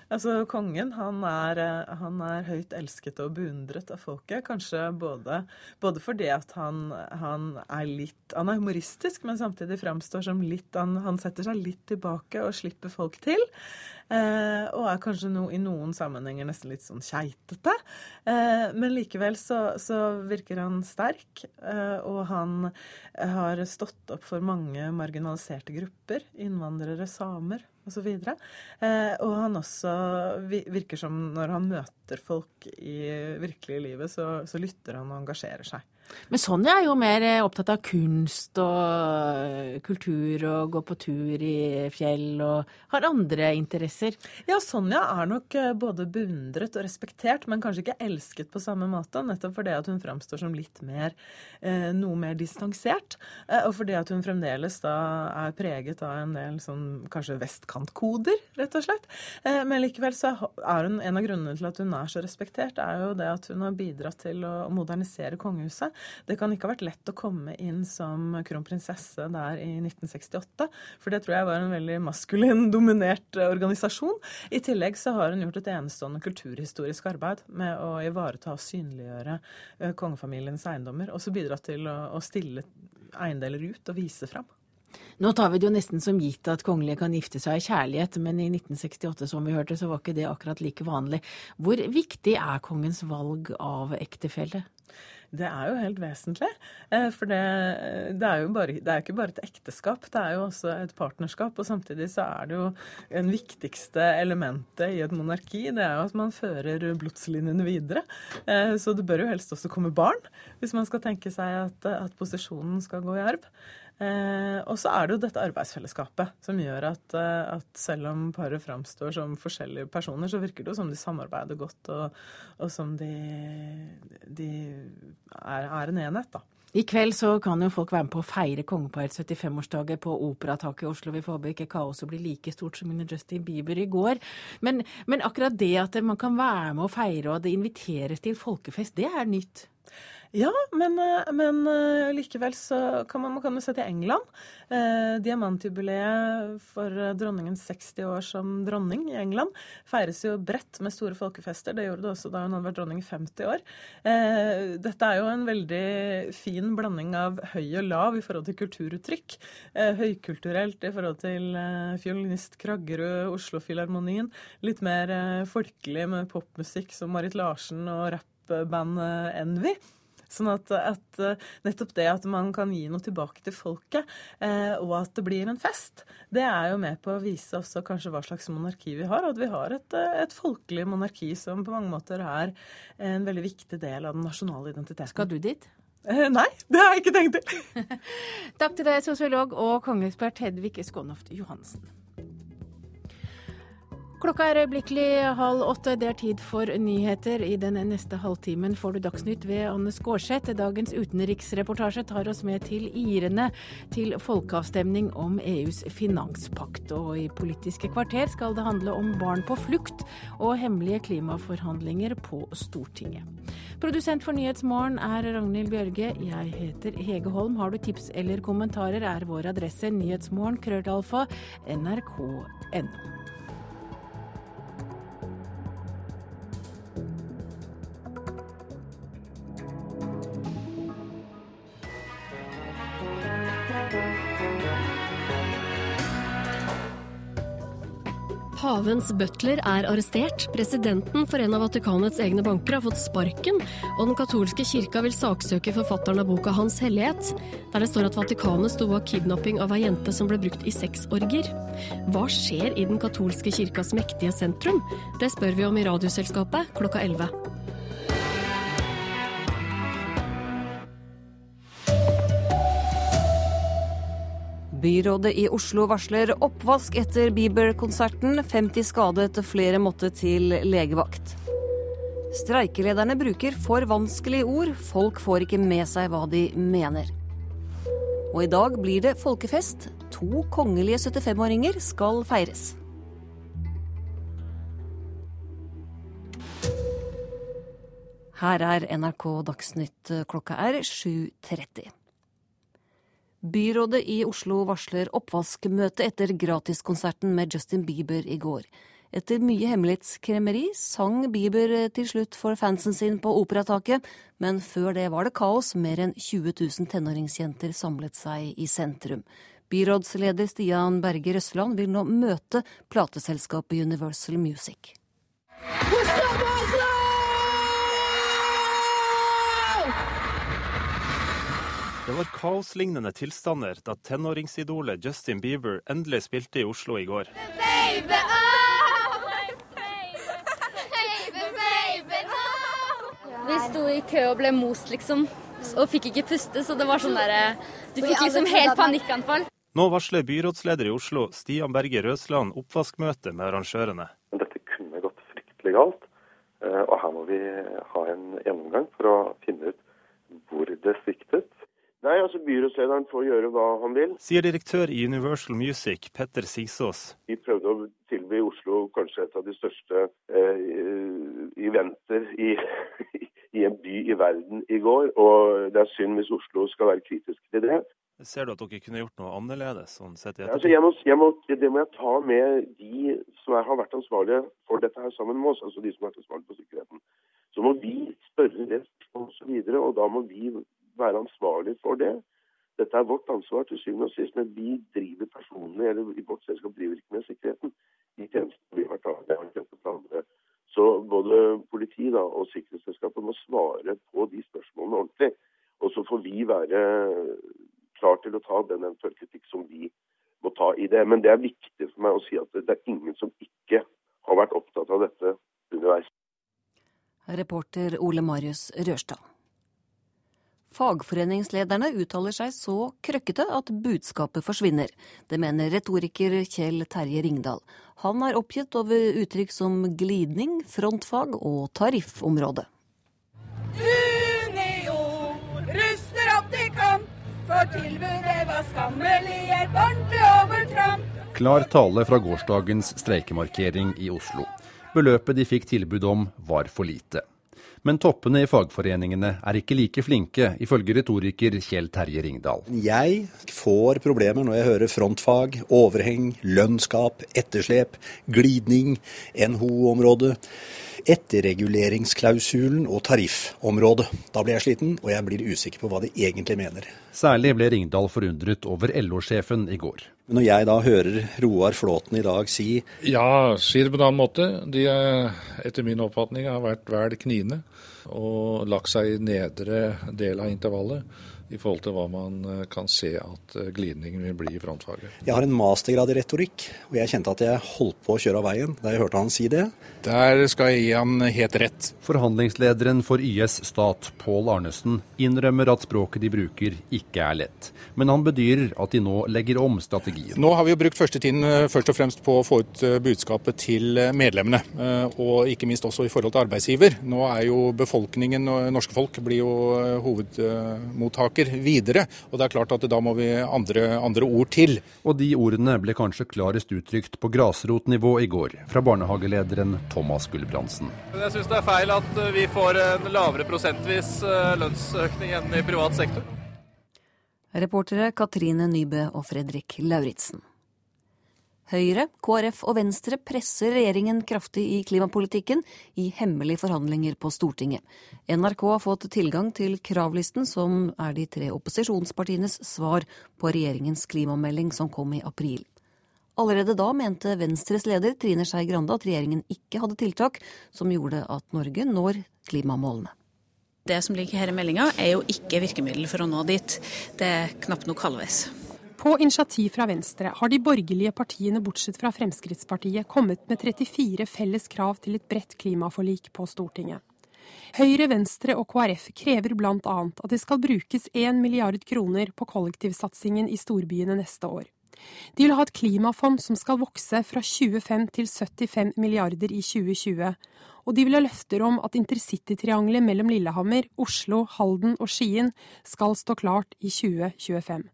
Altså, Kongen han er, eh, han er, høyt elsket og beundret av folket. Kanskje både, både fordi at han, han, er litt Han er humoristisk, men samtidig framstår som litt han, han, setter seg litt tilbake og slipper folk til. Eh, og er kanskje no, i noen sammenhenger nesten litt sånn keitete. Eh, men likevel så, så, virker han sterk, eh, og han har stått opp for mange marginaliserte grupper. Innvandrere, samer osv. Eh, og han også virker som når han møter folk i virkelige livet, så, så lytter han og engasjerer seg. Men Sonja er jo mer eh, opptatt av kunst og eh, kultur og gå på tur i fjell og har andre interesser. Ja, Sonja er nok eh, både beundret og respektert, men kanskje ikke elsket på samme måte. Nettopp fordi at hun framstår som litt mer noe mer distansert. Og fordi at hun fremdeles da er preget av en del sånn kanskje vestkantkoder, rett og slett. Men likevel så er hun en av grunnene til at hun er så respektert, er jo det at hun har bidratt til å modernisere kongehuset. Det kan ikke ha vært lett å komme inn som kronprinsesse der i 1968, for det tror jeg var en veldig maskulin dominert organisasjon. I tillegg så har hun gjort et enestående kulturhistorisk arbeid med å ivareta og synliggjøre eh, kongefamiliens eiendommer, og så bidratt til å stille eiendeler ut og vise fram. Nå tar vi det jo nesten som gitt at kongelige kan gifte seg i kjærlighet, men i 1968, som vi hørte, så var ikke det akkurat like vanlig. Hvor viktig er kongens valg av ektefelle? Det er jo helt vesentlig. Eh, for det, det, er jo bare, det er ikke bare et ekteskap, det er jo også et partnerskap. Og samtidig så er det jo en viktigste elementet i et monarki, det er jo at man fører blodslinjene videre. Eh, så det bør jo helst også komme barn, hvis man skal tenke seg at, at posisjonen skal gå i arv. Eh, og så er det jo dette arbeidsfellesskapet som gjør at, eh, at, selv om paret framstår som forskjellige personer, så virker det jo som de samarbeider godt, og, og som de, de er, er, en enhet, da. I kveld så kan jo folk være med på å feire kongeparets 75-årsdager på Operataket i Oslo. Vi får håpe ikke kaoset blir like stort som under Justin Bieber i går. Men, men akkurat det at man kan være med å feire, og at det inviteres til folkefest, det er nytt. Ja, men, eh, men, eh, likevel så kan man, man kan jo se til England. Eh, diamantjubileet for dronningens 60 år som dronning i England feires jo bredt med store folkefester. Det gjorde det også da hun hadde vært dronning i 50 år. Eh, dette er jo en veldig fin blanding av høy og lav i forhold til kulturuttrykk. Eh, høykulturelt i forhold til eh, fiolinist Kraggerud, Oslo-filharmonien. Litt mer folkelig med popmusikk som Marit Larsen og rappband Envy. Sånn at, at, eh, nettopp det at man kan gi noe tilbake til folket, eh, og at det blir en fest, det er jo med på å vise også kanskje hva slags monarki vi har. Og at vi har et, eh, et folkelig monarki som på mange måter er en veldig viktig del av den nasjonale identiteten. Skal du dit? Eh, nei, det har jeg ikke tenkt til. Takk til deg, sosiolog og kongeekspert Hedvig Skånoft Johansen. Klokka er øyeblikkelig halv åtte. Det er tid for nyheter. I den neste halvtimen får du Dagsnytt ved Anne Skårseth. Dagens utenriksreportasje tar oss med til irene til folkeavstemning om EUs finanspakt. Og i Politiske kvarter skal det handle om barn på flukt og hemmelige klimaforhandlinger på Stortinget. Produsent for Nyhetsmorgen er Ragnhild Bjørge. Jeg heter Hege Holm. Har du tips eller kommentarer, er vår adresse nyhetsmorgen krøllalfa nrk.no. Pavens butler er arrestert, presidenten for en av Vatikanets egne banker har fått sparken, og den katolske kirka vil saksøke forfatteren av boka Hans hellighet, der det står at Vatikanet sto bak kidnapping av ei jente som ble brukt i sexorger. Hva skjer i den katolske kirkas mektige sentrum? Det spør vi om i Radioselskapet klokka 11. Byrådet i Oslo varsler oppvask etter Bieber-konserten. 50 skadet, flere måtte til legevakt. Streikelederne bruker for vanskelige ord. Folk får ikke med seg hva de mener. Og i dag blir det folkefest. To kongelige 75-åringer skal feires. Her er NRK Dagsnytt. Klokka er 7.30. Byrådet i Oslo varsler oppvaskmøte etter gratiskonserten med Justin Bieber i går. Etter mye hemmelighetskremmeri sang Bieber til slutt for fansen sin på Operataket, men før det var det kaos. Mer enn 20 000 tenåringsjenter samlet seg i sentrum. Byrådsleder Stian Berge Røsland vil nå møte plateselskapet Universal Music. Det var kaoslignende tilstander da tenåringsidolet Justin Bieber endelig spilte i Oslo i går. Baby, oh, baby, baby, oh. Vi sto i kø og ble most, liksom. Og fikk ikke puste, så det var sånn derre Du fikk liksom helt panikkanfall. Nå varsler byrådsleder i Oslo, Stian Berge Røsland, oppvaskmøte med arrangørene. Dette kunne gått fryktelig galt, eh, og her må vi ha en gjennomgang for å finne ut hvor det sviktet. Nei, altså Byrådslederen får gjøre hva han vil. Sier direktør i Universal Music, Petter Sigsås. Vi prøvde å tilby Oslo kanskje et av de største eh, eventer i, i, en by i verden i går. Og det er synd hvis Oslo skal være kritisk til det. Ser du at dere kunne gjort noe annerledes? sånn sett i altså, jeg må, jeg må, Det må jeg ta med de som er, har vært ansvarlige for dette her sammen med oss, altså de som har vært ansvarlige for sikkerheten. Så må vi spørre det og så videre, og da må vi være ansvarlig for det. Dette er vårt ansvar til syvende og sist, men vi driver personene, eller i vårt selskap driver ikke med sikkerheten. De tjenestene vi har tatt, har tjenester for andre. Så både politi da, og sikkerhetsselskapet må svare på de spørsmålene ordentlig. Og så får vi være klar til å ta den eventuelle kritikk som vi må ta i det. Men det er viktig for meg å si at det er ingen som ikke har vært opptatt av dette underveis. Reporter Ole Marius Rørstad. Fagforeningslederne uttaler seg så krøkkete at budskapet forsvinner. Det mener retoriker Kjell Terje Ringdal. Han er oppgitt over uttrykk som glidning, frontfag og tariffområde. Unio ruster opp til kamp, for tilbudet var skammelig et ordentlig overtramp. Klar tale fra gårsdagens streikemarkering i Oslo. Beløpet de fikk tilbud om, var for lite. Men toppene i fagforeningene er ikke like flinke, ifølge retoriker Kjell Terje Ringdal. Jeg får problemer når jeg hører frontfag, overheng, lønnsgap, etterslep, glidning, NHO-området, etterreguleringsklausulen og tariffområdet. Da blir jeg sliten, og jeg blir usikker på hva de egentlig mener. Særlig ble Ringdal forundret over LO-sjefen i går. Når jeg da hører Roar Flåten i dag si Ja, si det på en annen måte. De etter min oppfatning har vært vel kniende og lagt seg i nedre del av intervallet. I forhold til hva man eh, kan se at eh, glidningen vil bli i frontfaget. Jeg har en mastergrad i retorikk, og jeg kjente at jeg holdt på å kjøre av veien da jeg hørte han si det. Der skal jeg gi han helt rett. Forhandlingslederen for YS Stat, Pål Arnesen, innrømmer at språket de bruker ikke er lett. Men han bedyrer at de nå legger om strategien. Nå har vi jo brukt førstetiden tiden først og fremst på å få ut budskapet til medlemmene, og ikke minst også i forhold til arbeidsgiver. Nå er jo befolkningen, norske folk, blir jo hovedmottaker snakker videre. Og det er klart at da må vi andre, andre ord til. Og de ordene ble kanskje klarest uttrykt på grasrotnivå i går, fra barnehagelederen Thomas Gulbrandsen. Jeg syns det er feil at vi får en lavere prosentvis eh, lønnsøkning enn i privat sektor. Reportere Katrine Nybø og Fredrik Lauritsen. Høyre, KrF og Venstre presser regjeringen kraftig i klimapolitikken i hemmelige forhandlinger på Stortinget. NRK har fått tilgang til kravlisten, som er de tre opposisjonspartienes svar på regjeringens klimamelding som kom i april. Allerede da mente Venstres leder Trine Skei Grande at regjeringen ikke hadde tiltak som gjorde at Norge når klimamålene. Det som ligger her i meldinga er jo ikke virkemiddel for å nå dit. Det er knapt nok halvveis. På initiativ fra Venstre har de borgerlige partiene, bortsett fra Fremskrittspartiet, kommet med 34 felles krav til et bredt klimaforlik på Stortinget. Høyre, Venstre og KrF krever bl.a. at det skal brukes 1 milliard kroner på kollektivsatsingen i storbyene neste år. De vil ha et klimafond som skal vokse fra 25 til 75 milliarder i 2020. Og de vil ha løfter om at intercitytriangelet mellom Lillehammer, Oslo, Halden og Skien skal stå klart i 2025.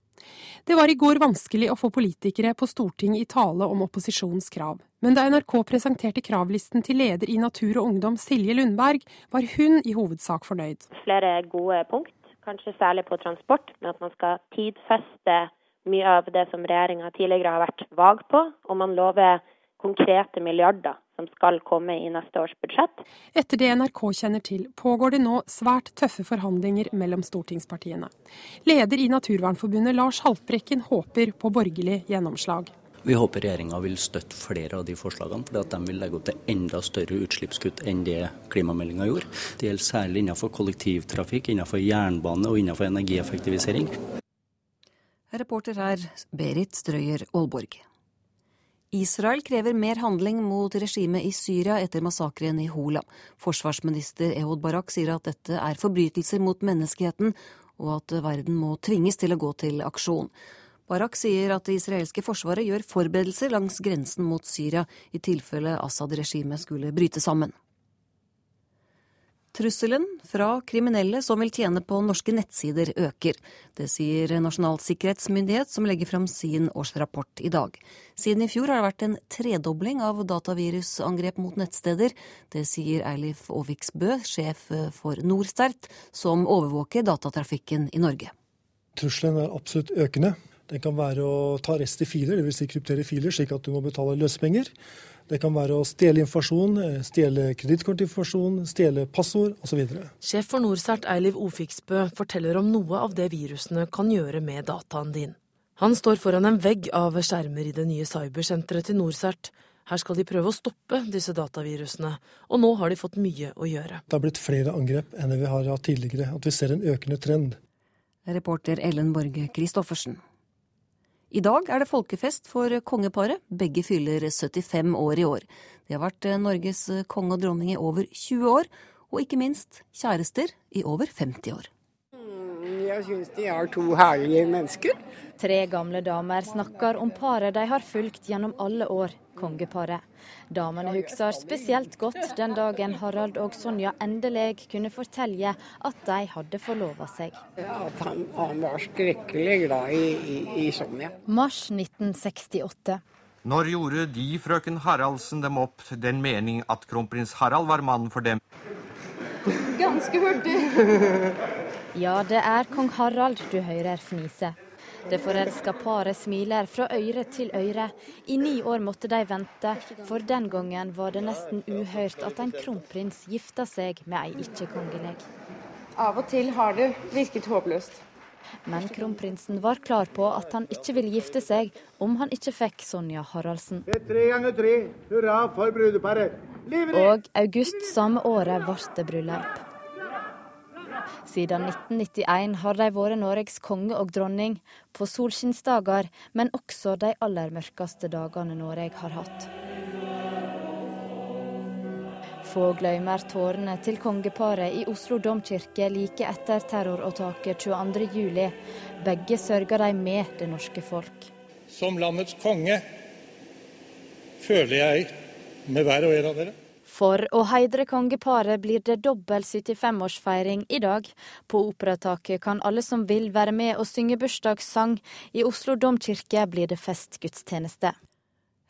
Det var i går vanskelig å få politikere på Stortinget i tale om opposisjonens krav. Men da NRK presenterte kravlisten til leder i Natur og Ungdom, Silje Lundberg, var hun i hovedsak fornøyd. Flere gode punkt, kanskje særlig på transport, med at man skal tidfeste mye av det som regjeringa tidligere har vært vag på, og man lover konkrete milliarder som skal komme i neste års budsjett. Etter det NRK kjenner til, pågår det nå svært tøffe forhandlinger mellom stortingspartiene. Leder i Naturvernforbundet Lars Haltbrekken håper på borgerlig gjennomslag. Vi håper regjeringa vil støtte flere av de forslagene, fordi at de vil legge opp til enda større utslippskutt enn det klimameldinga gjorde. Det gjelder særlig innenfor kollektivtrafikk, innenfor jernbane og innenfor energieffektivisering. Reporter her Berit Strøyer Aalborg. Israel krever mer handling mot regimet i Syria etter massakren i Hola. Forsvarsminister Ehud Barak sier at dette er forbrytelser mot menneskeheten, og at verden må tvinges til å gå til aksjon. Barak sier at det israelske forsvaret gjør forberedelser langs grensen mot Syria i tilfelle Assad-regimet skulle bryte sammen. Trusselen fra kriminelle som vil tjene på norske nettsider øker. Det sier Nasjonal sikkerhetsmyndighet som legger fram sin årsrapport i dag. Siden i fjor har det vært en tredobling av datavirusangrep mot nettsteder. Det sier Eilif Aaviksbø, sjef for Norcert, som overvåker datatrafikken i Norge. Trusselen er absolutt økende. Den kan være å ta rest i filer, dvs. Si kryptere filer, slik at du må betale løsepenger. Det kan være å stjele informasjon, eh, stjele kredittkortinformasjon, stjele passord osv. Sjef for Norsert Eiliv Ofiksbø forteller om noe av det virusene kan gjøre med dataen din. Han står foran en vegg av skjermer i det nye cybersenteret til Norsert. Her skal de prøve å stoppe disse datavirusene, og nå har de fått mye å gjøre. Det har blitt flere angrep enn vi har hatt tidligere, at vi ser en økende trend. Reporter Ellen Borge Christoffersen. I dag er det folkefest for kongeparet. Begge fyller 75 år i år. De har vært Norges konge og dronning i over 20 år, og ikke minst kjærester i over 50 år. Jeg syns de er to herlige mennesker. Tre gamle damer snakker om paret de har fulgt gjennom alle år kongeparet. Damene husker spesielt godt den dagen Harald og Sonja endelig kunne fortelle at de hadde forlova seg. Ja, at han, han, var skrekkelig glad i, i, i Sonja. Mars 1968. Når gjorde de, frøken Haraldsen, dem opp den mening at kronprins Harald var mann for dem? Ganske hurtig. Ja, det er kong Harald du hører fnise. Det forelska paret smiler fra øre til øre. I ni år måtte de vente, for den gangen var det nesten uhørt at en kronprins gifta seg med ei ikke-kongelig. Av og til har det virket håpløst. Men kronprinsen var klar på at han ikke ville gifte seg om han ikke fikk Sonja Haraldsen. Det er Tre ganger tre, hurra for brudeparet! Og august samme året ble det bryllup. Siden 1991 har de vært Norges konge og dronning, på solskinnsdager, men også de aller mørkeste dagene Norge har hatt. Få glemmer tårene til kongeparet i Oslo domkirke like etter terroråtaket 22.07. Begge sørger de med det norske folk. Som landets konge føler jeg med hver og en av dere for å heidre kongeparet blir det dobbel 75-årsfeiring i dag. På Operataket kan alle som vil være med og synge bursdagssang. I Oslo domkirke blir det festgudstjeneste.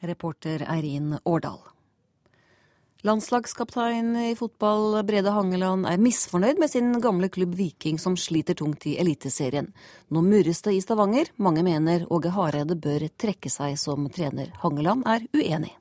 Reporter Eirin Årdal. Landslagskaptein i fotball Brede Hangeland er misfornøyd med sin gamle klubb Viking, som sliter tungt i Eliteserien. Nå murres det i Stavanger. Mange mener Åge Hareide bør trekke seg som trener. Hangeland er uenig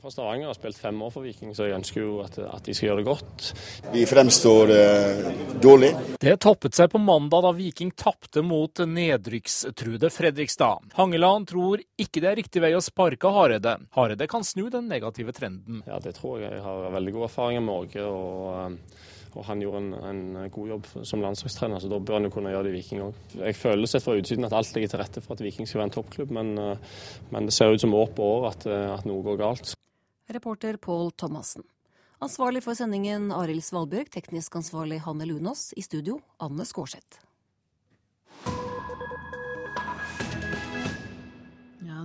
kommer fra Stavanger og har spilt fem år for Viking, så jeg ønsker jo at, at de skal gjøre det godt. Vi fremstår eh, dårlig. Det toppet seg på mandag da Viking tapte mot nedrykkstruede Fredrikstad. Hangeland tror ikke det er riktig vei å sparke Hareide. Hareide kan snu den negative trenden. Ja, det tror jeg. Jeg har veldig gode erfaringer med Åge. og... Eh, og han gjorde en, en, god jobb som landslagstrener, så da bør han jo kunne gjøre det i Viking òg. Jeg føler sett fra utsiden at alt ligger til rette for at Viking skal være en toppklubb, men, eh, men det ser ut som år på år at, at noe går galt. Reporter Pål Thomassen. Ansvarlig for sendingen Arild Svalbjørg, teknisk ansvarlig Hanne Lunås, i studio Anne Skårseth.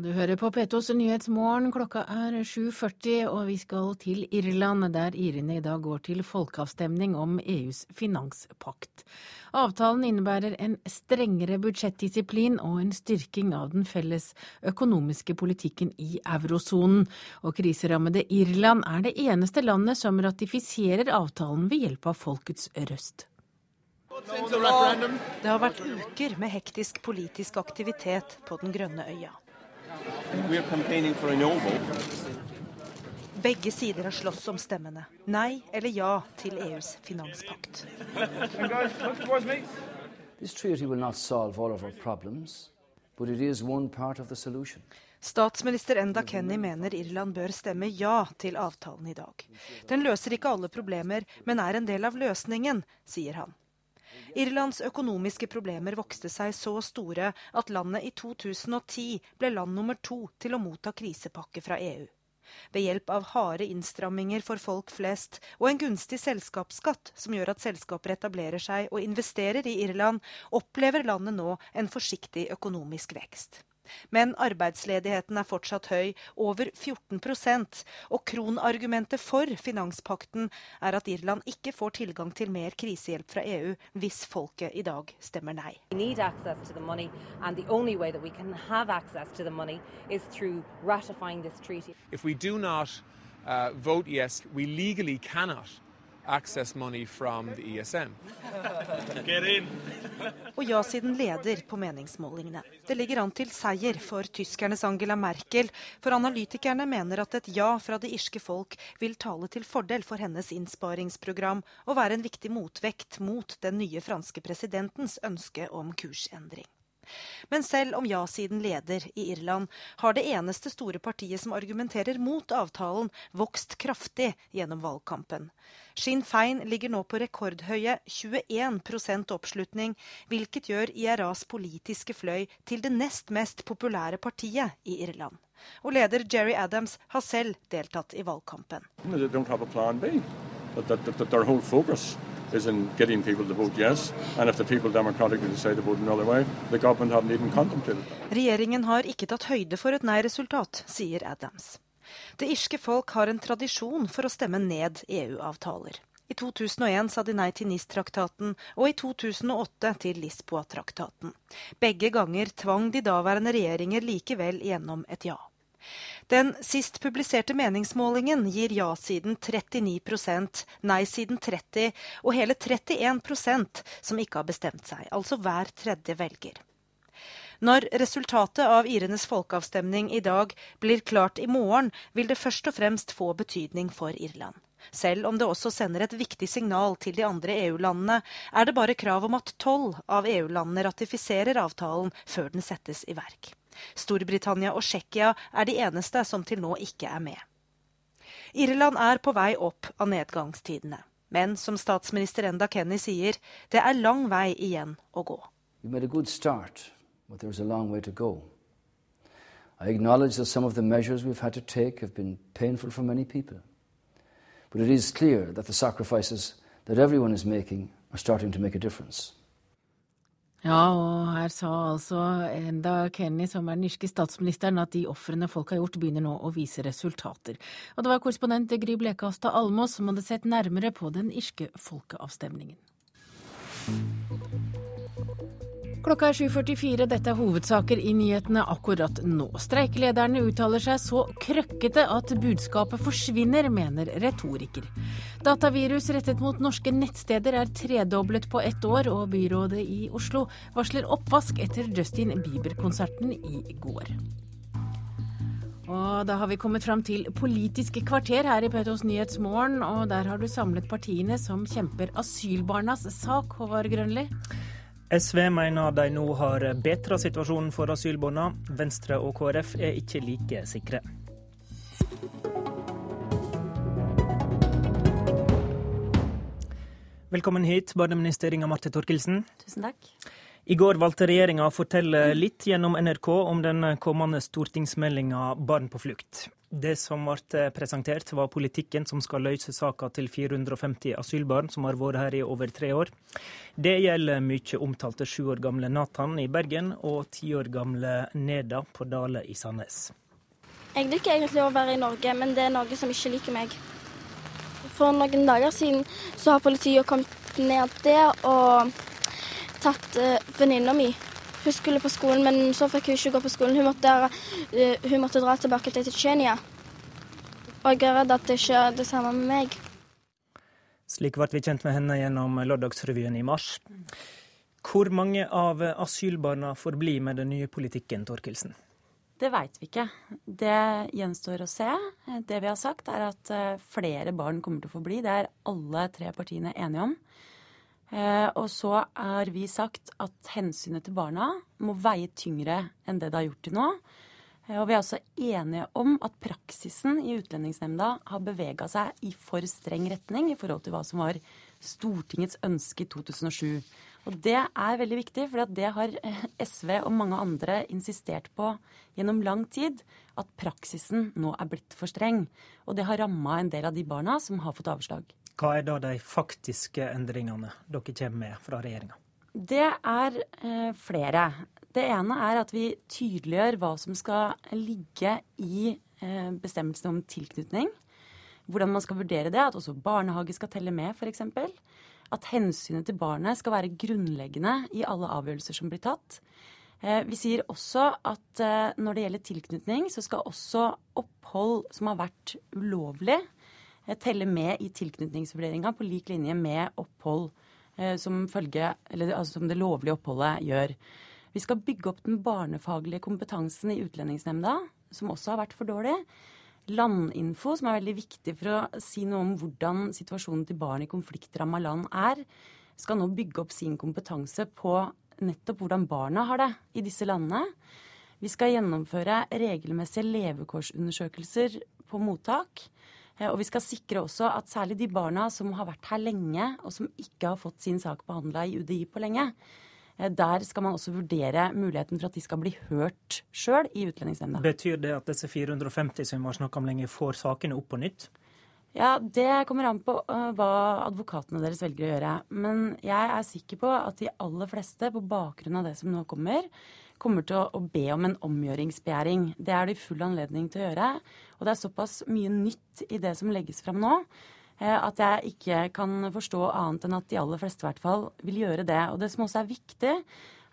Du hører på P2s Nyhetsmorgen. Klokka er 7.40, og vi skal til Irland, der irene i dag går til folkeavstemning om EUs finanspakt. Avtalen innebærer en strengere budsjettdisiplin og en styrking av den felles økonomiske politikken i eurosonen. Og kriserammede Irland er det eneste landet som ratifiserer avtalen ved hjelp av folkets røst. Det har vært uker med hektisk politisk aktivitet på den grønne øya. Begge sider har slåss om stemmene. Nei eller ja til EUs finanspakt. Statsminister Enda Kenny mener Irland bør stemme ja til avtalen i dag. Den løser ikke alle problemer, men er en del av løsningen, sier han. Irlands økonomiske problemer vokste seg så store at landet i 2010 ble land nummer to til å motta krisepakke fra EU. Ved hjelp av harde innstramminger for folk flest og en gunstig selskapsskatt som gjør at selskaper etablerer seg og investerer i Irland, opplever landet nå en forsiktig økonomisk vekst. Men arbeidsledigheten er fortsatt høy, over 14% og kronargumentet for finanspakten er at Irland ikke får tilgang til mer krisehjelp fra EU hvis folket i dag stemmer nei. If we do not uh, vote yes, we legally cannot access money from the ESM. Og ja-siden leder på meningsmålingene. Det ligger an til seier for tyskernes Angela Merkel, for analytikerne mener at et ja fra det irske folk vil tale til fordel for hennes innsparingsprogram og være en viktig motvekt mot den nye franske presidentens ønske om kursendring. Men selv om ja-siden leder i Irland, har det eneste store partiet som argumenterer mot avtalen, vokst kraftig gjennom valgkampen. Sinn Fein ligger nå på rekordhøye 21% oppslutning, hvilket gjør IRAs politiske fløy til det nest mest populære partiet i Irland. Og leder Jerry Adams har selv deltatt i valgkampen is in getting people to vote yes. And if the people democratically decide to vote another way, the government haven't even contemplated Regjeringen har ikke tatt høyde for et nei-resultat, sier Adams. Det irske folk har en tradisjon for å stemme ned EU-avtaler. I 2001 sa de nei til NIS-traktaten, og i 2008 til Lisboa-traktaten. Begge ganger tvang de daværende regjeringer likevel gjennom et ja. Den sist publiserte meningsmålingen gir ja-siden 39% nei-siden 30 og hele 31% som ikke har bestemt seg, altså hver tredje velger. Når resultatet av irenes folkeavstemning i dag blir klart i morgen, vil det først og fremst få betydning for Irland. Selv om det også sender et viktig signal til de andre EU-landene, er det bare krav om at tolv av EU-landene ratifiserer avtalen før den settes i verk. Storbritannia og Tsjekkia er de eneste som til nå ikke er med. Irland er på vei opp av nedgangstidene. Men som statsminister Enda Kenny sier, det er lang vei igjen å gå. We made en god start, to go. I acknowledge that some of the measures we've had to take have been painful for many people. But it is clear that the sacrifices that everyone is making are starting to make a difference. Ja, og her sa altså Enda Kenny, som er den irske statsministeren, at de ofrene folk har gjort, begynner nå å vise resultater. Og det var korrespondent Gry Blekastad Almås som hadde sett nærmere på den irske folkeavstemningen. Klokka er 7.44, dette er hovedsaker i nyhetene akkurat nå. Streikelederne uttaler seg så krøkkete at budskapet forsvinner, mener retoriker. Datavirus rettet mot norske nettsteder er tredoblet på ett år, og byrådet i Oslo varsler oppvask etter Justin Bieber-konserten i går. Og da har vi kommet fram til Politiske kvarter her i Petos Nyhetsmorgen, og der har du samlet partiene som kjemper asylbarnas sak, Håvard Grønli. SV mener de nå har bedra situasjonen for asylbarna. Venstre og KrF er ikke like sikre. Velkommen hit, barneminister Inga Marte Torkelsen. Tusen takk. I går valgte regjeringa å fortelle litt gjennom NRK om den kommende stortingsmeldinga Barn på flukt. Det som ble presentert, var politikken som skal løse saka til 450 asylbarn som har vært her i over tre år. Det gjelder mye omtalte sju år gamle Nathan i Bergen og ti år gamle Neda på Dale i Sandnes. Jeg liker egentlig å være i Norge, men det er noe som ikke liker meg. For noen dager siden så har politiet kommet ned der og tatt uh, venninna mi hun skulle på skolen, men så fikk hun ikke gå på skolen. Hun måtte, uh, hun måtte dra tilbake til Tsjetsjenia. Og jeg er redd at det ikke er det samme med meg. Slik ble vi kjent med henne gjennom Lørdagsrevyen i mars. Hvor mange av asylbarna får bli med den nye politikken, Torkelsen? Det veit vi ikke. Det gjenstår å se. Det vi har sagt, er at eh, flere barn kommer til å få bli. Det er alle tre partiene enige om. Eh, og så har vi sagt at hensynet til barna må veie tyngre enn det det har gjort til nå. Eh, og vi er også enige om at praksisen i Utlendingsnemnda har bevega seg i for streng retning i forhold til hva som var Stortingets ønske i 2007. Og det er veldig viktig, for det har eh, SV og mange andre insistert på gjennom lang tid. At praksisen nå er blitt for streng. Og det har ramma en del av de barna som har fått avslag. Hva er da de faktiske endringene dere kommer med fra regjeringa? Det er eh, flere. Det ene er at vi tydeliggjør hva som skal ligge i eh, bestemmelsen om tilknytning. Hvordan man skal vurdere det, at også barnehage skal telle med, f.eks. At hensynet til barnet skal være grunnleggende i alle avgjørelser som blir tatt. Eh, vi sier også at eh, når det gjelder tilknytning, så skal også opphold som har vært ulovlig, teller med i tilknytningsvurderinga på lik linje med opphold eh, som, følge, eller, altså som det lovlige oppholdet gjør. Vi skal bygge opp den barnefaglige kompetansen i Utlendingsnemnda, som også har vært for dårlig. Landinfo, som er veldig viktig for å si noe om hvordan situasjonen til barn i konfliktramma land er, skal nå bygge opp sin kompetanse på nettopp hvordan barna har det i disse landene. Vi skal gjennomføre regelmessige levekårsundersøkelser på mottak. Eh, og vi skal sikre også at særlig de barna som har vært her lenge, og som ikke har fått sin sak behandla i UDI på lenge, eh, der skal man også vurdere muligheten for at de skal bli hørt sjøl i Utlendingsnemnda. Betyr det at disse 450 som vi har snakka om lenge, får sakene opp på nytt? Ja, Det kommer an på uh, hva advokatene deres velger å gjøre. Men jeg er sikker på at de aller fleste, på bakgrunn av det som nå kommer, kommer til å, å be om en omgjøringsbegjæring. Det er det full anledning til å gjøre. Og det er såpass mye nytt i det som legges fram nå, eh, at jeg ikke kan forstå annet enn at de aller fleste i hvert fall vil gjøre det. Og det som også er viktig,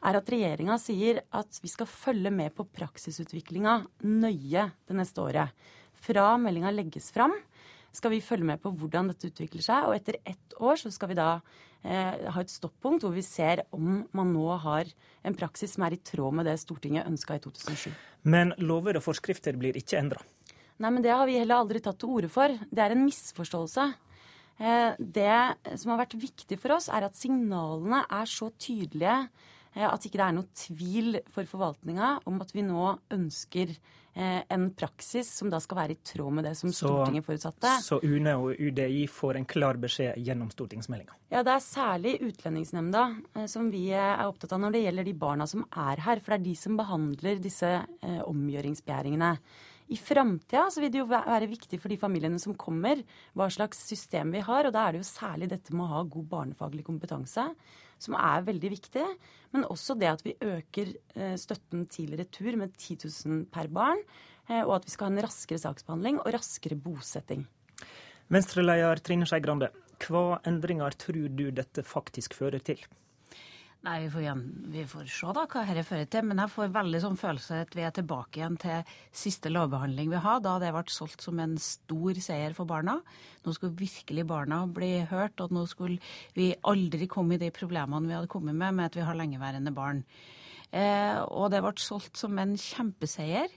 er at regjeringa sier at vi skal følge med på praksisutviklinga nøye det neste året. Fra meldinga legges fram, skal vi følge med på hvordan dette utvikler seg. Og etter ett år så skal vi da ha et stoppunkt hvor vi ser om man nå har en praksis som er i tråd med det Stortinget ønska i 2007. Men lover og forskrifter blir ikke endra? Nei, men det har vi heller aldri tatt til orde for. Det er en misforståelse. Eh, det som har vært viktig for oss, er at signalene er så tydelige Eh, at ikke det er noe tvil for forvaltninga om at vi nå ønsker eh, en praksis som da skal være i tråd med det som Så- Stortinget forutsatte. Så UNE og UDI får en klar beskjed gjennom stortingsmeldinga. Ja, Det er særlig Utlendingsnemnda eh, som vi eh, er opptatt av når det gjelder de barna som er her. For det er de som behandler disse eh, omgjøringsbegjæringene. I framtida vil det jo være viktig for de familiene som kommer, hva slags system vi har. Og da er det jo særlig dette med å ha god barnefaglig kompetanse som er veldig viktig. Men også det at vi øker eh, støtten til retur med 10 000 per barn. eh, Og at vi skal ha en raskere saksbehandling og raskere bosetting. Venstre-leder Trine Skei Grande, hva endringer tror du dette faktisk fører til? Nei, vi får, igjen, vi får se da hva dette fører til. Men jeg får veldig sånn følelse at vi er tilbake igjen til siste lovbehandling vi hadde, da det ble solgt som en stor seier for barna. Nå skulle virkelig barna bli hørt, og nå skulle vi aldri komme i de problemene vi hadde kommet med med at vi har lengeværende barn. Eh, og det ble solgt som en kjempeseier.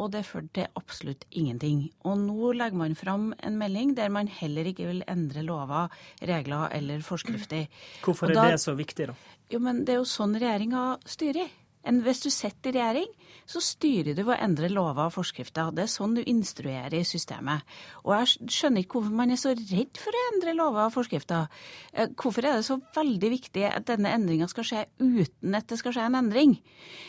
Og det førte til absolutt ingenting. Og nå legger man fram en melding der man heller ikke vil endre lover, regler eller forskrifter. Hvorfor er da- det så viktig, da? jo, men det er jo sånn regjeringa styrer. En, hvis du sitter i regjering, så styrer du ved å endre lover og forskrifter. Det er sånn du instruerer i systemet. Og jeg skjønner ikke hvorfor man er så redd for å endre lover og forskrifter. Eh, Hvorfor er det så veldig viktig at denne endringa skal skje uten at det skal skje en endring?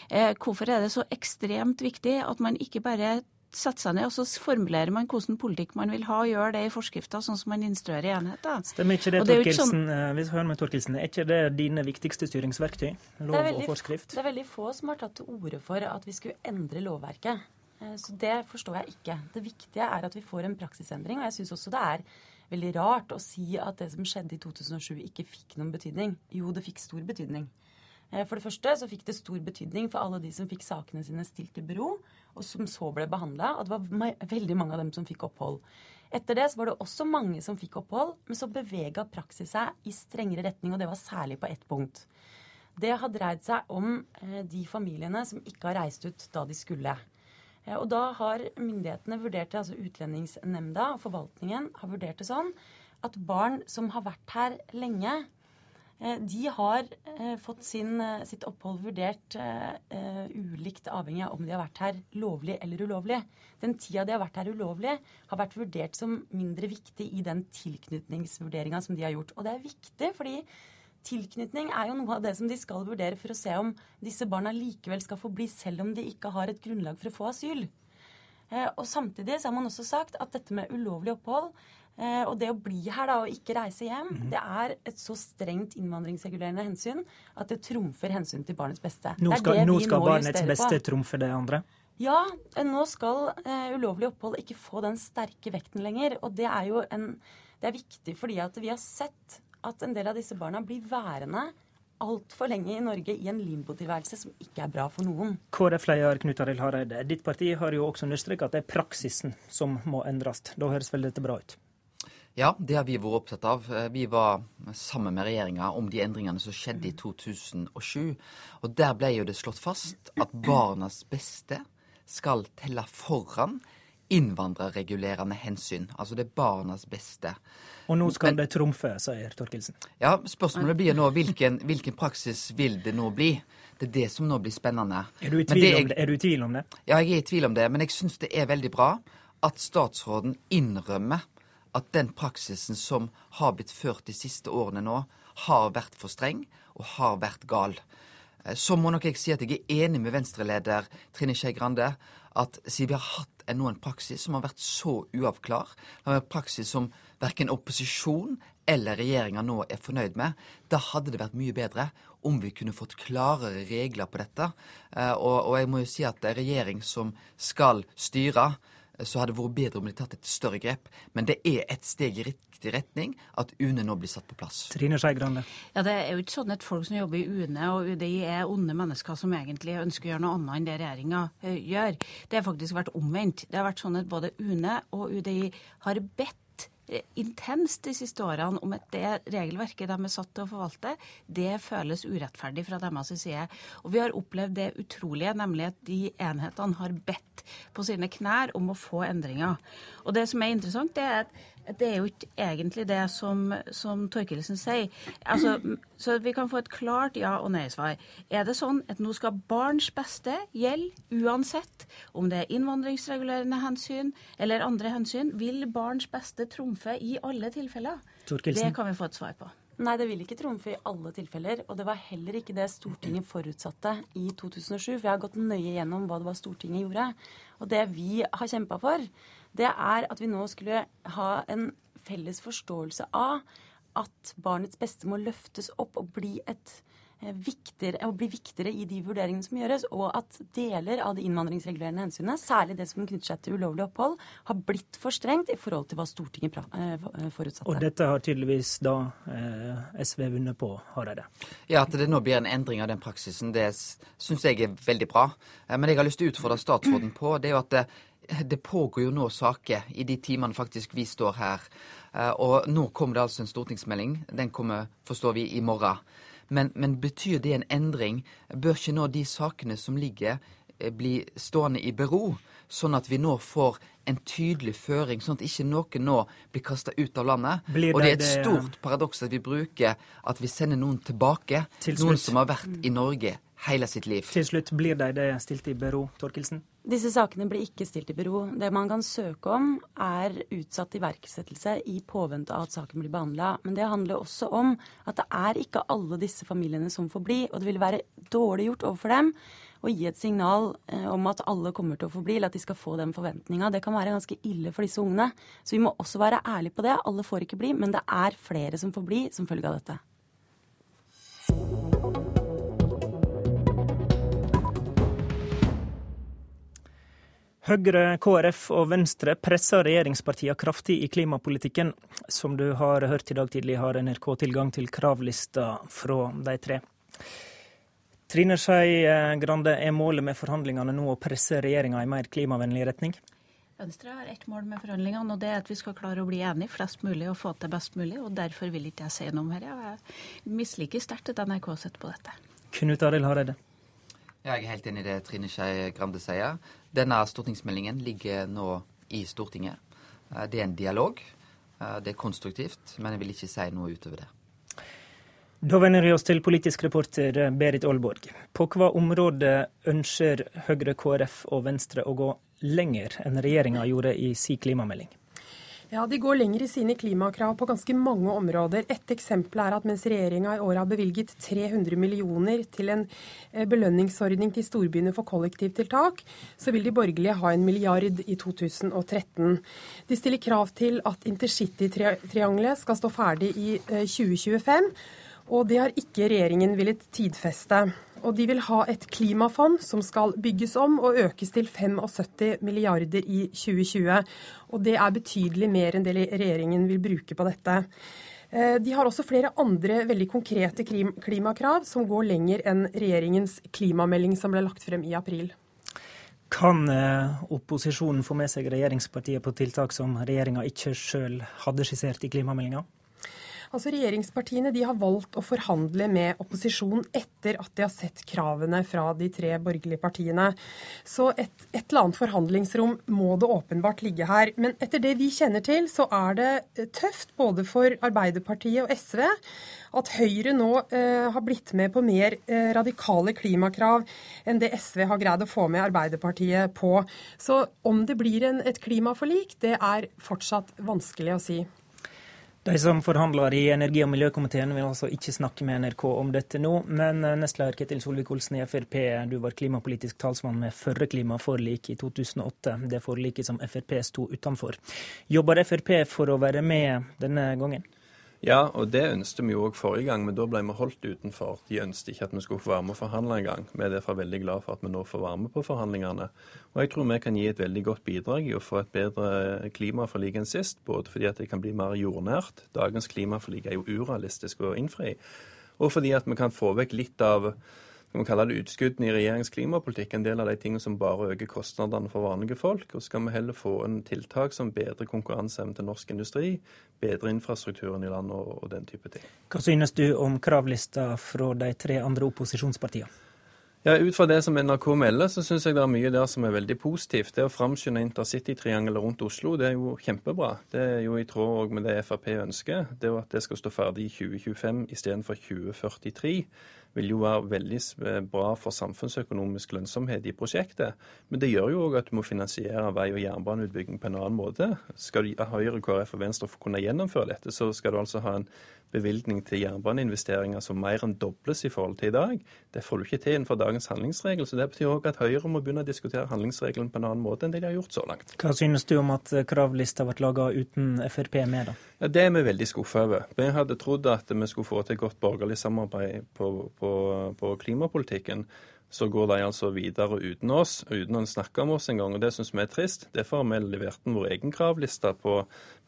Eh, Hvorfor er det så ekstremt viktig at man ikke bare setter seg ned og så formulerer man hvordan politikk man vil ha, og gjør det i forskrifter, sånn som man instruerer i enheter? Stemmer ikke det, Og er ikke Torkelsen? sånn- Eh, Hvis hører med Torkelsen, er ikke det dine viktigste styringsverktøy? Lov veldig, og forskrift? det er veldig få som har tatt til orde for at vi skulle endre lovverket. Eh, Så det forstår jeg ikke. Det viktige er at vi får en praksisendring. Og jeg syns også det er veldig rart å si at det som skjedde i 2007 ikke fikk noen betydning. Jo, det fikk stor betydning. Eh, For det første så fikk det stor betydning for alle de som fikk sakene sine stilt i bero, og som så ble behandla. Og det var veldig mange av dem som fikk opphold. Etter det så var det også mange som fikk opphold, men så bevega praksis seg i strengere retning, og det var særlig på ett punkt. Det har dreid seg om eh, de familiene som ikke har reist ut da de skulle. Eh, og da har myndighetene vurdert det, altså Utlendingsnemnda og forvaltningen har vurdert det sånn at barn som har vært her lenge, de har eh, fått sin, eh, sitt opphold vurdert eh, eh, ulikt avhengig av om de har vært her lovlig eller ulovlig. Den tida de har vært her ulovlig, har vært vurdert som mindre viktig i den tilknytningsvurderinga som de har gjort. Og det er viktig, fordi tilknytning er jo noe av det som de skal vurdere for å se om disse barna likevel skal få bli, selv om de ikke har et grunnlag for å få asyl. Eh, og samtidig så har man også sagt at dette med ulovlig opphold eh, og det å bli her da, og ikke reise hjem, det er et så strengt innvandringsregulerende hensyn at det trumfer hensyn til barnets beste. Nå skal, nå skal nå barnets justerer på. beste trumfe det andre. Ja, eh, nå skal uh, ulovlig opphold ikke få den sterke vekten lenger. Og det er jo en, det er viktig fordi at vi har sett at en del av disse barna blir værende altfor lenge i Norge i en limbotilværelse som ikke er bra for noen. KrF-leder Knut Arild Hareide, ditt parti har jo også understreket at det er praksisen som må endres. Da høres vel dette bra ut? Ja, det har vi vært opptatt av. Eh, Vi var sammen med regjeringa om de endringene som skjedde i 2007. Og der ble jo det slått fast at barnas beste skal telle foran innvandrerregulerende hensyn. Altså det er barnas beste. Og nå skal det trumfe, sier Torkelsen. Ja, Spørsmålet blir nå hvilken, hvilken praksis vil det nå bli? Det er det som nå blir spennende. Er du i tvil, det om, det? Er du i tvil om det? Ja, jeg er i tvil om det, men jeg syns det er veldig bra at statsråden innrømmer at den praksisen som har blitt ført de siste årene nå, har vært for streng og har vært gal. Eh, Så må nok jeg si at jeg er enig med Venstre-leder Trine Skei Grande at siden vi har hatt ennå en praksis som har vært så uavklar, en praksis som verken opposisjon eller regjeringa nå er fornøyd med, da hadde det vært mye bedre om vi kunne fått klarere regler på dette. Eh, Og, jeg må jo si at en regjering som skal styre, så hadde det vært bedre om de tatt et større grep. Men det er et steg i riktig retning at UNE nå blir satt på plass. Trine Skei Grande. Ja, Det er jo ikke sånn at folk som jobber i UNE og UDI er onde mennesker som egentlig ønsker å gjøre noe annet enn det regjeringa eh, gjør. Det har faktisk vært omvendt. Det har vært sånn at både UNE og UDI har bedt intenst de siste årene om at det regelverket de er satt til å forvalte, det føles urettferdig fra deres side. Og vi har opplevd det utrolige, nemlig at de enhetene har bedt på sine knær om å få endringer. Og det som er interessant, det er at det er jo ikke egentlig det som, som Torkelsen sier. Altså, så vi kan få et klart ja- og nei-svar. Er det sånn at nå skal barns beste gjelde uansett om det er innvandringsregulerende hensyn eller andre hensyn? Vil barns beste trumfe i alle tilfeller? Torkelsen. Det kan vi få et svar på. Nei, det vil ikke trumfe i alle tilfeller. Og det var heller ikke det Stortinget forutsatte i 2007. For jeg har gått nøye gjennom hva det var Stortinget gjorde. Og det vi har kjempa for, det er at vi nå skulle ha en felles forståelse av at barnets beste må løftes opp og bli, et, eh, viktigere, og bli viktigere i de vurderingene som gjøres, og at deler av de innvandringsregulerende hensynene, særlig det som knytter seg til ulovlig opphold, har blitt for strengt i forhold til hva Stortinget eh, forutsatte. Og dette har tydeligvis da eh, SV vunnet på, Hareide. Ja, At det nå blir en endring av den praksisen, det syns jeg er veldig bra. Eh, Men det jeg har lyst til å utfordre statsråden på, det er jo at det, pågår jo nå saker i de timene faktisk vi står her. Eh, Og nå kommer det altså en stortingsmelding. Den kommer, forstår vi, i morgen. Men, men betyr det en endring? Bør ikke nå de sakene som ligger, eh, bli stående i bero? Sånn at vi nå får en tydelig føring, sånn at ikke noen nå blir kasta ut av landet. Det, Og det er et stort paradoks at vi bruker at vi sender noen tilbake. Til Noen som har vært i Norge hele sitt liv. Til slutt, blir de det stilt i bero, Torkelsen? Disse sakene blir ikke stilt i bero. Det man kan søke om, er utsatt iverksettelse i påvente av at saken blir behandla. Men det handler også om at det er ikke alle disse familiene som får bli. Og det vil være dårlig gjort overfor dem å gi et signal eh, om at alle kommer til å få bli, eller at de skal få den forventninga. Det kan være ganske ille for disse ungene. Så vi må også være ærlige på det. Alle får ikke bli, men det er flere som får bli som følge av dette. Høyre, KrF og Venstre presser regjeringspartiene kraftig i klimapolitikken. Som du har hørt i dag tidlig, har NRK tilgang til kravlista fra de tre. Trine Skei Grande, er målet med forhandlingene nå å presse regjeringa i mer klimavennlig retning? Venstre har ett mål med forhandlingene, og det er at vi skal klare å bli enige flest mulig og få til best mulig. og Derfor vil ikke jeg si noe om dette. Jeg misliker sterkt at NRK sitter på dette. Knut Arild Hareide. Ja, jeg er helt enig i det Trine Skei Grande sier. Denne stortingsmeldingen ligger nå i Stortinget. Eh, Det er en dialog. Eh, Det er konstruktivt, men jeg vil ikke si noe utover det. Da vender vi oss til politisk reporter Berit Aalborg. På hva område ønsker Høyre, KrF og Venstre å gå lenger enn regjeringa gjorde i sin klimamelding? Ja, De går lenger i sine klimakrav på ganske mange områder. Et eksempel er at mens regjeringa i år har bevilget 300 millioner til en eh, belønningsordning til storbyene for kollektivtiltak, så vil de borgerlige ha en milliard i 2013. De stiller krav til at intercitytriangelet skal stå ferdig i eh, 2025, og det har ikke regjeringen villet tidfeste. Og de vil ha et klimafond som skal bygges om og økes til 75 milliarder i 2020. Og det er betydelig mer enn det regjeringen vil bruke på dette. Eh, De har også flere andre veldig konkrete klimakrav som går lenger enn regjeringens klimamelding som ble lagt frem i april. Kan eh, opposisjonen få med seg regjeringspartiet på tiltak som regjeringa ikke sjøl hadde skissert i klimameldinga? Altså Regjeringspartiene de har valgt å forhandle med opposisjonen etter at de har sett kravene fra de tre borgerlige partiene. Så et, et eller annet forhandlingsrom må det åpenbart ligge her. Men etter det vi kjenner til, så er det eh, tøft både for Arbeiderpartiet og SV at Høyre nå eh, har blitt med på mer eh, radikale klimakrav enn det SV har greid å få med Arbeiderpartiet på. Så om det blir en, et klimaforlik, det er fortsatt vanskelig å si. De som forhandler i energi- og miljøkomiteen vil altså ikke snakke med NRK om dette nå, men eh, nestleder Ketil Solvik-Olsen i Frp, du var klimapolitisk talsmann med førre klimaforlik i 2008, det forliket som Frp sto utenfor. Jobber Frp for å være med denne gangen? Ja, og det ønsket vi jo òg forrige gang, men da ble vi holdt utenfor. De ønsket ikke at vi skulle få være med og forhandle engang. Vi er derfor veldig glad for at vi nå får være med på forhandlingene. Og jeg tror vi kan gi et veldig godt bidrag i å få et bedre klimaforlik enn sist. Både fordi at det kan bli mer jordnært, dagens klimaforlik er jo urealistisk å innfri, og fordi at vi kan få vekk litt av skal vi kalle det utskuddene i regjeringens klimapolitikk, en del av de tingene som bare øker kostnadene for vanlige folk. Og så skal vi heller få en tiltak som bedrer konkurranseevnen til norsk industri, bedre infrastrukturen i landet og, og den type ting. Hva synes du om kravlista fra de tre andre opposisjonspartiene? Ja, Ut fra det som NRK melder, så syns jeg det er mye der som er veldig positivt. Det å framskynde intercitytriangelet rundt Oslo, det er jo kjempebra. Det er jo i tråd med det Frp ønsker. Det er jo at det skal stå ferdig i 2025 istedenfor 2043 vil jo være veldig bra for samfunnsøkonomisk lønnsomhet i prosjektet. Men det gjør jo òg at du må finansiere vei- og jernbaneutbygging på en annen måte. Skal Høyre, KrF og Venstre kunne gjennomføre dette, så skal du altså ha en bevilgning til jernbaneinvesteringer som mer enn dobles i forhold til i dag. Det får du ikke til innenfor dagens handlingsregel. så Det betyr òg at Høyre må begynne å diskutere handlingsregelen på en annen måte enn det de har gjort så langt. Hva synes du om at kravlista ble laga uten Frp med, da? Ja, Det er vi veldig skuffa over. Vi hadde trodd at vi skulle få til godt borgerlig samarbeid på, på, på klimapolitikken så går de altså videre uten oss, uten å snakke om oss engang. Og det syns vi er trist. Derfor har vi levert inn vår egen kravliste på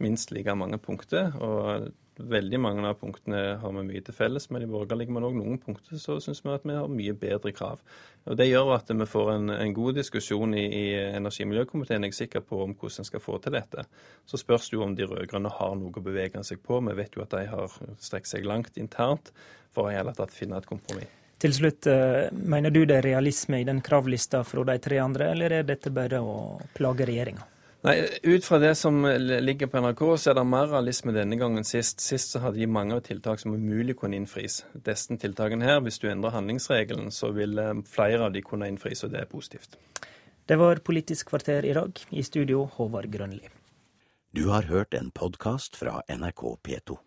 minst like mange punkter. Og veldig mange av punktene har vi mye til felles med de borgerlige, men òg noen punkter så syns vi at vi har mye bedre krav. Og Det gjør at vi får en, en god diskusjon i, i energi- og miljøkomiteen, jeg er sikker på om hvordan en skal få til dette. Så spørs det jo om de rød-grønne har noe å bevege seg på. Vi vet jo at de har strekt seg langt internt for å hele tatt finne et kompromiss. Til slutt, eh, mener du det er realisme i den kravlista fra de tre andre, eller er dette bare å plage regjeringa? Nei, Ut fra det som ligger på NRK, så er det mer realisme denne gangen sist. Sist så hadde de mange tiltak som umulig kunne innfris. Disse tiltakene her, hvis du endrer handlingsregelen, så vil eh, flere av de kunne innfris, og det er positivt. Det var Politisk kvarter i dag. I studio, Håvard Grønli. Du har hørt en podkast fra NRK P2.